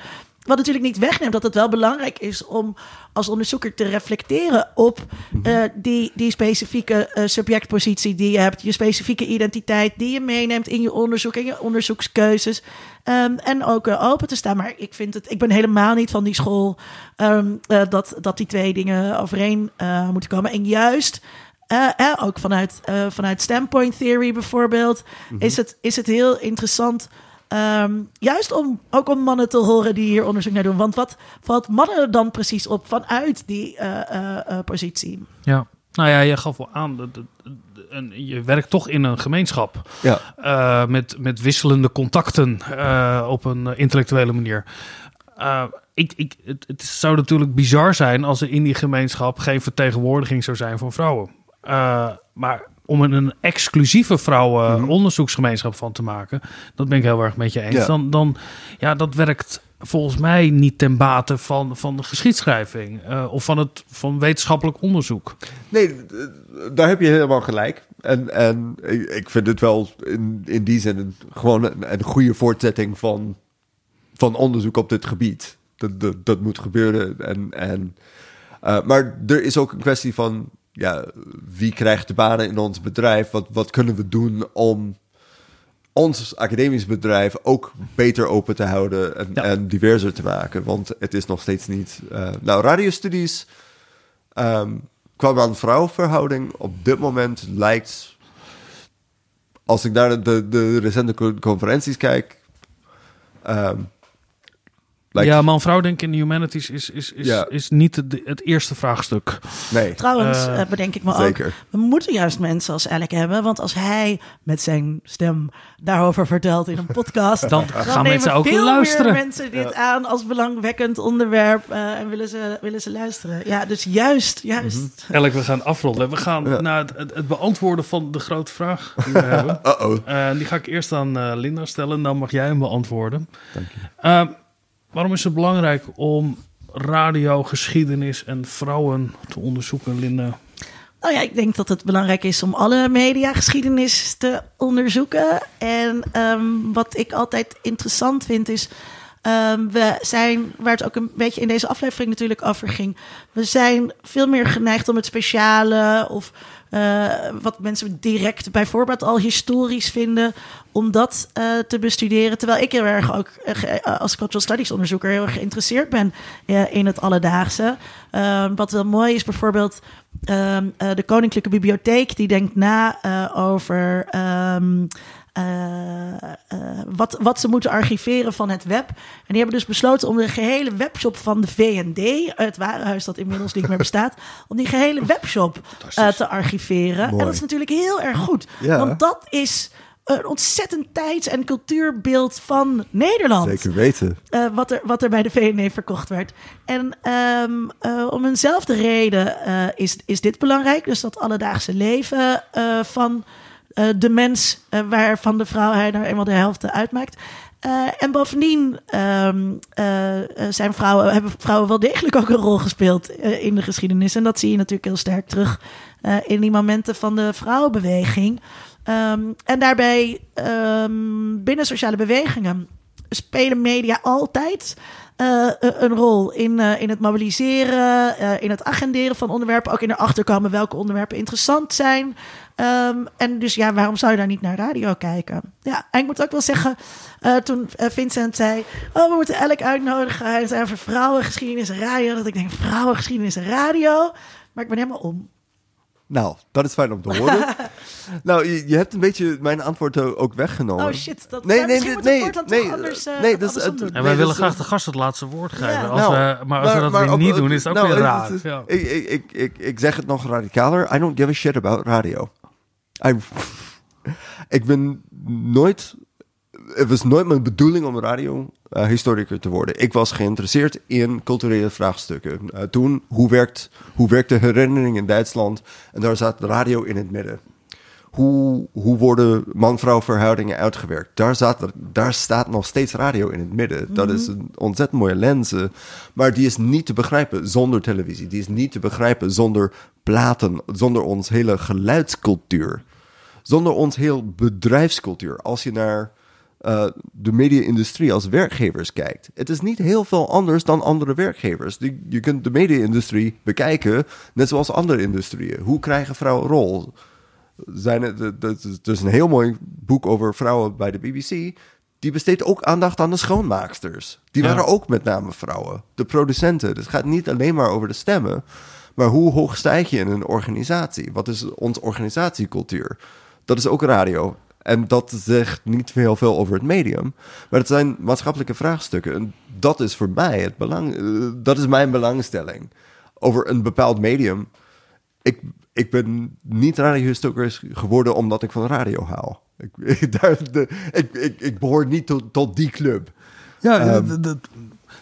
Wat natuurlijk niet wegneemt dat het wel belangrijk is om als onderzoeker te reflecteren op eh, die, die specifieke eh, subjectpositie die je hebt, je specifieke identiteit die je meeneemt in je onderzoek en je onderzoekskeuzes. Ehm, en ook eh, open te staan. Maar ik vind het, ik ben helemaal niet van die school ehm, eh, dat, dat die twee dingen overeen moeten komen. En juist. eh, eh, ook vanuit, vanuit standpoint theory bijvoorbeeld, is, het, is het heel interessant Ehm, juist om ook om mannen te horen die hier onderzoek naar doen. Want wat valt mannen dan precies op vanuit die eh, eh, eh, positie? Ja. Nou ja, je gaf wel aan, dat, en je werkt toch in een gemeenschap. Ja. Eh, met, met wisselende contacten eh, op een intellectuele manier. Eh, ik, ik, het, het zou natuurlijk bizar zijn als er in die gemeenschap geen vertegenwoordiging zou zijn van vrouwen. Eh, maar om er een exclusieve vrouwenonderzoeksgemeenschap van te maken, dat ben ik heel erg met je eens. Ja. Dan, dan, ja, dat werkt volgens mij niet ten bate van, van de geschiedschrijving eh, of van het van wetenschappelijk onderzoek. Nee, daar heb je helemaal gelijk. En, en ik vind het wel in, in die zin een, gewoon een, een goede voortzetting van, van onderzoek op dit gebied. Dat, dat, dat moet gebeuren. En, en, eh, maar er is ook een kwestie van ja, wie krijgt de banen in ons bedrijf? Wat, wat kunnen we doen om ons academisch bedrijf ook beter open te houden en, en diverser te maken? Want het is nog steeds niet. eh, nou, radiostudies. ehm qua man-vrouw-verhouding op dit moment lijkt. Als ik naar de, de, recente co- conferenties kijk. ehm, Like- ja, man-vrouw denk ik in de humanities is, is, is, Ja. is niet het, het eerste vraagstuk. Nee. Trouwens, Eh, eh, bedenk ik me zeker. ook, we moeten juist mensen als Alec hebben. Want als hij met zijn stem daarover vertelt in een podcast... Dan gaan mensen ook veel luisteren. meer mensen dit aan als belangwekkend onderwerp. eh, en willen ze, willen ze luisteren. Ja, dus juist, juist. Elk, we gaan afronden. We gaan naar het, het, het beantwoorden van de grote vraag die we hebben. Uh-oh. Eh, die ga ik eerst aan eh, Linda stellen. Dan mag jij hem beantwoorden. Eh, waarom is het belangrijk om radio, geschiedenis en vrouwen te onderzoeken, Linda? Nou ja, ik denk dat het belangrijk is om alle mediageschiedenis te onderzoeken. En ehm, wat ik altijd interessant vind is. ehm, we zijn, waar het ook een beetje in deze aflevering natuurlijk over ging. We zijn veel meer geneigd om het speciale of eh, wat mensen direct bijvoorbeeld al historisch vinden, om dat eh, te bestuderen. Terwijl ik heel erg ook eh, als cultural studies onderzoeker heel erg geïnteresseerd ben in het alledaagse. Ehm, wat wel mooi is bijvoorbeeld ehm, eh, de Koninklijke Bibliotheek, die denkt na over. ehm, eh, eh, wat, wat ze moeten archiveren van het web. En die hebben dus besloten om de gehele webshop van de VND, het warenhuis dat inmiddels niet meer bestaat, om die gehele webshop eh, te archiveren. Mooi. En dat is natuurlijk heel erg goed. Ja. Want dat is een ontzettend tijds- en cultuurbeeld van Nederland. Zeker weten. Eh, wat, er, wat er bij de VND verkocht werd. En ehm, eh, om eenzelfde reden eh, is, is dit belangrijk. Dus dat alledaagse leven eh, van eh, de mens, eh, waarvan de vrouw hij nou eenmaal de helft uitmaakt. Eh, en bovendien ehm, eh, eh, zijn vrouwen, hebben vrouwen wel degelijk ook een rol gespeeld in de geschiedenis. En dat zie je natuurlijk heel sterk terug in die momenten van de vrouwenbeweging. Ehm, en daarbij ehm, binnen sociale bewegingen spelen media altijd een- rol in, in het mobiliseren, in het agenderen van onderwerpen, ook in erachter komen welke onderwerpen interessant zijn. Ehm, en dus ja, waarom zou je daar niet naar radio kijken? Ja, en ik moet ook wel zeggen, eh, toen eh, Vincent zei, oh, we moeten elk uitnodigen, hij zei over vrouwengeschiedenis en radio, dat ik denk, vrouwengeschiedenis en radio, maar ik ben helemaal om. Nou, dat is fijn om te horen. nou, je, je hebt een beetje mijn antwoord o- ook weggenomen. Oh shit, dat nee, nee, misschien nee, moet het nee, nee, anders, eh, dat is. En wij dat willen graag de gast het laatste woord geven. Ja. Als Nou, we, maar als we dat weer op- niet doen, is het ook nou, weer raar. het- Ja. Ik, ik, ik, ik zeg het nog radicaler. I don't give a shit about radio. I, ik ben nooit... Het was nooit mijn bedoeling om radiohistoricus te worden. Ik was geïnteresseerd in culturele vraagstukken. Eh, toen, hoe werkt, hoe werkt de herinnering in Duitsland? En daar zat de radio in het midden. Hoe, hoe worden man-vrouw verhoudingen uitgewerkt? Daar, zat, daar staat nog steeds radio in het midden. Dat is een ontzettend mooie lens. eh, Maar die is niet te begrijpen zonder televisie. Die is niet te begrijpen zonder platen, zonder ons hele geluidscultuur. Zonder ons heel bedrijfscultuur. Als je naar eh, de media-industrie als werkgevers kijkt. Het is niet heel veel anders dan andere werkgevers. Die, je kunt de media-industrie bekijken, net zoals andere industrieën. Hoe krijgen vrouwen een rol? Zijn het, is- er is een heel mooi boek over vrouwen bij de BBC. Die besteedt ook aandacht aan de schoonmaaksters. Die Ja. waren ook met name vrouwen. De producenten. Dus het gaat niet alleen maar over de stemmen. Maar hoe hoog stijg je in een organisatie? Wat is onze organisatiecultuur? Dat is ook radio. En dat zegt niet heel veel over het medium. Maar het zijn maatschappelijke vraagstukken. En dat is voor mij het belang. eh, Dat is mijn belangstelling. Over een bepaald medium. Ik, ik ben niet radiohistoricus geworden omdat ik van radio hou. Ik, ik, daar, de, ik, ik, ik behoor niet tot, tot die club. Ja, Ehm, dat, dat-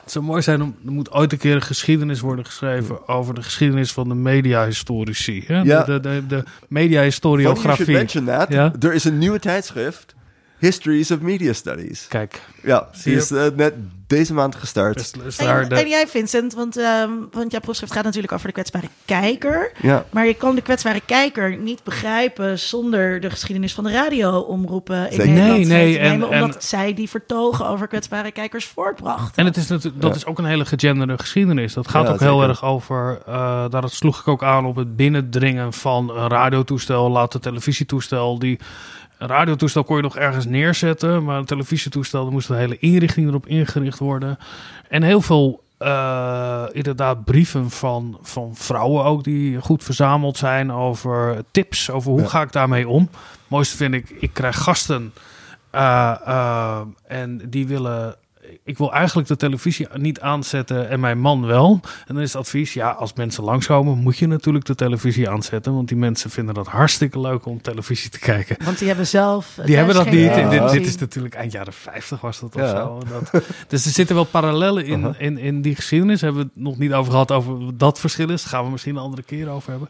het zou mooi zijn om er moet ooit een keer een geschiedenis worden geschreven over de geschiedenis van de mediahistorici. Hè? Ja. De, de, de, de mediahistoriografie. Ja? Er is een nieuwe tijdschrift. Histories of Media Studies. Kijk. Ja, die is eh, net deze maand gestart. Is, is En, daar de- en jij, Vincent, want, ehm, want jouw proefschrift gaat natuurlijk over de kwetsbare kijker. Ja. Maar je kan de kwetsbare kijker niet begrijpen zonder de geschiedenis van de radioomroepen in Zeker. Nederland Nee, nee, te nemen, en- omdat en- zij die vertogen over kwetsbare kijkers voortbrachten. En het is natuurlijk, dat Ja. is ook een hele gegenderde geschiedenis. Dat gaat Ja, ook heel erg over, eh, daar sloeg ik ook aan op het binnendringen van een radiotoestel, later televisietoestel. Die, een radiotoestel kon je nog ergens neerzetten, maar een televisietoestel, daar moest de hele inrichting erop ingericht worden. En heel veel, eh, inderdaad, brieven van, van vrouwen ook, die goed verzameld zijn over tips, over hoe Ja. ga ik daarmee om. Het mooiste vind ik, ik krijg gasten eh, eh, en die willen ik wil eigenlijk de televisie niet aanzetten en mijn man wel. En dan is het advies, ja, als mensen langskomen, moet je natuurlijk de televisie aanzetten. Want die mensen vinden dat hartstikke leuk om televisie te kijken. Want die hebben zelf... Die hebben dat niet. En dit, dit is natuurlijk eind jaren 50 was dat of Ja. zo. Dat, dus er zitten wel parallellen in, Aha. in, in die geschiedenis. Hebben we het nog niet over gehad over wat dat verschil is. Daar gaan we misschien een andere keer over hebben.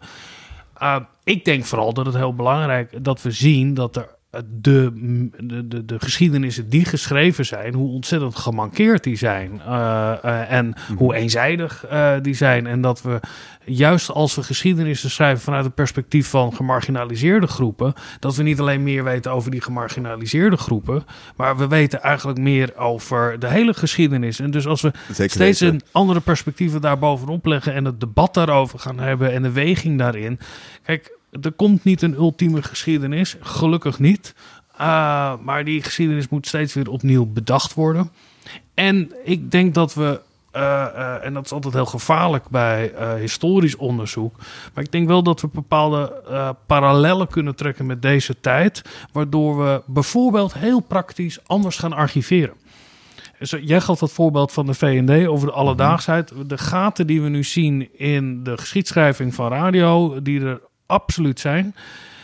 Uh, ik denk vooral dat het heel belangrijk is dat we zien dat er de, de, de, de geschiedenissen die geschreven zijn, hoe ontzettend gemankeerd die zijn. Uh, uh, en hoe eenzijdig uh, die zijn. En dat we juist als we geschiedenissen schrijven vanuit het perspectief van gemarginaliseerde groepen, dat we niet alleen meer weten over die gemarginaliseerde groepen, maar we weten eigenlijk meer over de hele geschiedenis. En dus als we Zeker steeds weten. een andere perspectieven daarbovenop leggen en het debat daarover gaan hebben en de weging daarin. Kijk, er komt niet een ultieme geschiedenis, gelukkig niet. Uh, maar die geschiedenis moet steeds weer opnieuw bedacht worden. En ik denk dat we, uh, uh, en dat is altijd heel gevaarlijk bij historisch onderzoek, maar ik denk wel dat we bepaalde parallellen kunnen trekken met deze tijd, waardoor we bijvoorbeeld heel praktisch anders gaan archiveren. Dus jij gaf dat voorbeeld van de VND over de alledaagsheid. De gaten die we nu zien in de geschiedschrijving van radio, die er absoluut zijn,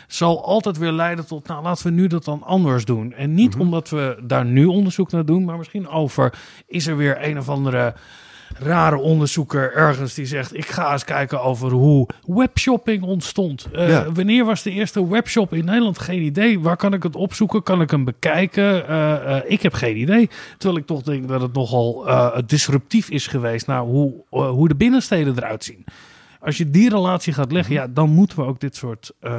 zal altijd weer leiden tot, nou laten we nu dat dan anders doen. En niet mm-hmm. omdat we daar nu onderzoek naar doen, maar misschien over, is er weer een of andere rare onderzoeker ergens die zegt, ik ga eens kijken over hoe webshopping ontstond. Uh, ja. Wanneer was de eerste webshop in Nederland? Geen idee. Waar kan ik het opzoeken? Kan ik hem bekijken? Uh, uh, ik heb geen idee. Terwijl ik toch denk dat het nogal disruptief is geweest naar hoe, hoe de binnensteden eruit zien als je die relatie gaat leggen, ja, dan moeten we ook dit soort uh,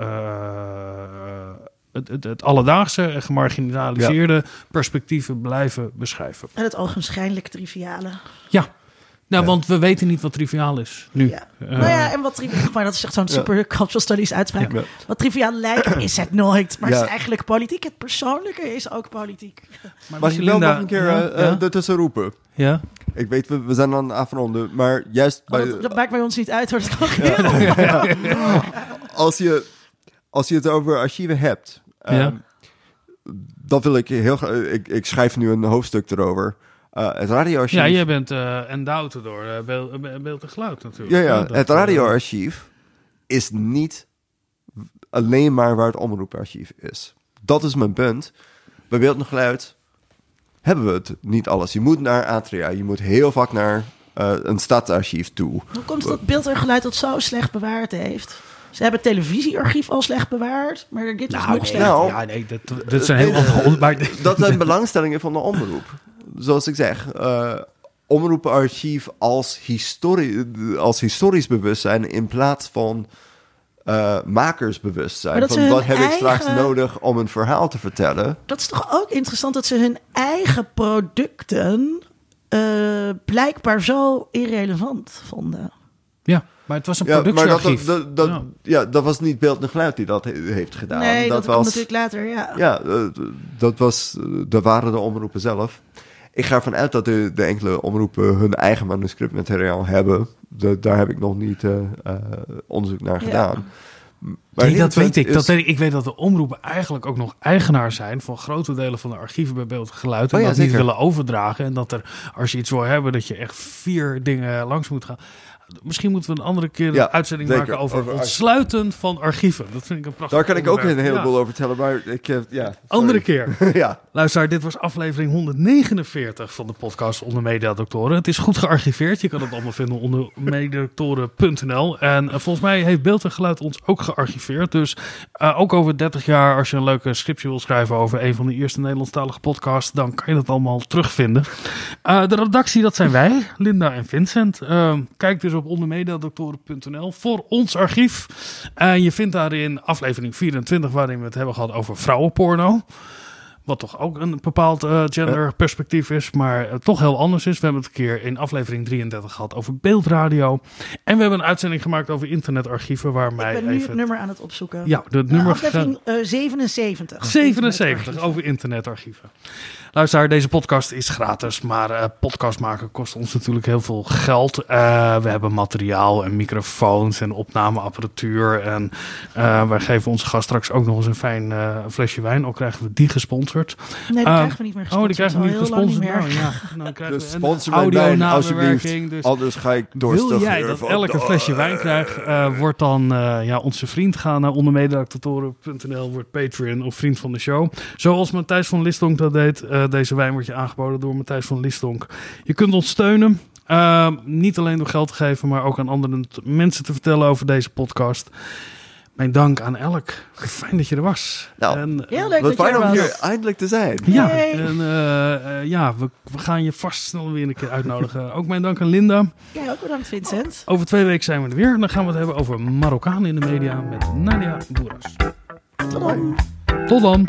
uh, het, het, het, alledaagse en gemarginaliseerde ja. perspectieven blijven beschrijven. En het ogenschijnlijk triviale. Ja. Nou, ja. want we weten niet wat triviaal is nu. Ja. Uh, nou ja, en wat triviaal, maar dat is echt zo'n super cultural studies uitspraak. Wat triviaal lijkt is het nooit, maar het is eigenlijk politiek. Het persoonlijke is ook politiek. Maar Mag je wel nog een keer uh, ertussen roepen? Ja. Ik weet, we, we zijn aan het afronden, maar juist bij... Oh, dat, dat, maakt bij ons niet uit, hoor. Dat als, je, als je het over archieven hebt, ja. um, dan wil ik heel graag... Ik, ik schrijf nu een hoofdstuk erover. Uh, het radioarchief... Ja, jij bent uh, endowed door uh, beeld, beeld en geluid natuurlijk. Ja, ja. Dat, het radioarchief is niet alleen maar waar het omroeparchief is. Dat is mijn punt. Bij beeld en geluid hebben we het niet alles. Je moet naar Atria, je moet heel vaak naar uh, een stadsarchief toe. Hoe komt het dat beeld en geluid dat zo slecht bewaard heeft? Ze hebben het televisiearchief al slecht bewaard, maar dit nou, is nog nee, slechter. Nou, ja, nee, dat, dat zijn heel andere maar... Dat zijn belangstellingen van de omroep. Zoals ik zeg, uh, omroeparchief als, histori als historisch bewustzijn in plaats van uh, makersbewustzijn. Van wat heb eigen... ik straks nodig om een verhaal te vertellen? Dat is toch ook interessant dat ze hun eigen producten uh, blijkbaar zo irrelevant vonden. Ja, maar het was een ja, productiearchief. Maar dat, dat, dat, ja. ja. dat was niet Beeld en Geluid die dat he heeft gedaan. Nee, dat, dat was natuurlijk later, ja. Ja, dat, was, dat waren de omroepen zelf. Ik ga ervan uit dat de, de enkele omroepen hun eigen manuscriptmateriaal hebben. De, daar heb ik nog niet uh, uh, onderzoek naar gedaan. Ja. Maar nee, dat weet ik. Is... Dat weet ik. Ik weet dat de omroepen eigenlijk ook nog eigenaar zijn van grote delen van de archieven bij beeld en geluid. En oh ja, dat zeker. niet willen overdragen. En dat er, als je iets wil hebben, dat je echt vier dingen langs moet gaan. Misschien moeten we een andere keer een ja, uitzending zeker. maken over, over ontsluiten van archieven. Dat vind ik een prachtig Daar kan ik ook een heleboel ja. over vertellen, maar ik heb, ja. Sorry. Andere keer. ja. Luister, dit was aflevering 149 van de podcast Onder Mediadoktoren. Het is goed gearchiveerd. Je kan het allemaal vinden onder mediadoktoren.nl. En uh, volgens mij heeft Beeld en Geluid ons ook gearchiveerd. Dus uh, ook over 30 jaar, als je een leuke scriptje wil schrijven over een van de eerste Nederlandstalige podcasts, dan kan je dat allemaal terugvinden. Uh, de redactie, dat zijn wij, Linda en Vincent. kijk dus op ondermediadoktoren.nl voor ons archief. En je vindt daarin aflevering 24, waarin we het hebben gehad over vrouwenporno. Wat toch ook een bepaald uh, genderperspectief is, maar uh, toch heel anders is. We hebben het een keer in aflevering 33 gehad over beeldradio. En we hebben een uitzending gemaakt over internetarchieven. Waar mij Ik ben nu even... het nummer aan het opzoeken. Ja, het uh, nummer. Aflevering 77. 77 over internetarchieven. Luister, deze podcast is gratis, maar uh, podcast maken kost ons natuurlijk heel veel geld. Uh, we hebben materiaal en microfoons en opnameapparatuur. En uh, wij geven onze gast straks ook nog eens een fijn flesje wijn. Ook krijgen we die gesponsord. gesponsord. Nee, die Ehm, krijgen we niet meer Oh, die gesponsord. krijgen we niet gesponsord. Nou, meer. ja. Dan krijgen Dus we een sponsor audio-nabewerking. alsjeblieft. Dus Anders ga ik dorstig wil jij dat van elke flesje wijn krijgt, eh, wordt dan eh, ja, onze vriend. Ga naar ondermediadoctoren.nl, wordt Patreon of vriend van de show. Zoals Matthijs van Listonk dat deed. Eh, deze wijn wordt je aangeboden door Matthijs van Listonk. Je kunt ons steunen. eh, niet alleen door geld te geven, maar ook aan andere mensen te vertellen over deze podcast. Mijn dank aan Elk. Fijn dat je er was. Nou, en, Heel leuk Wat dat je fijn er om was. hier eindelijk te zijn. ja, en, eh, eh, ja we, we gaan je vast snel weer een keer uitnodigen. ook mijn dank aan Linda. Jij ook bedankt, Vincent. Over twee weken zijn we er weer. Dan gaan we het hebben over Marokkaan in de media met Nadia Boeras. Tot dan. Tot dan.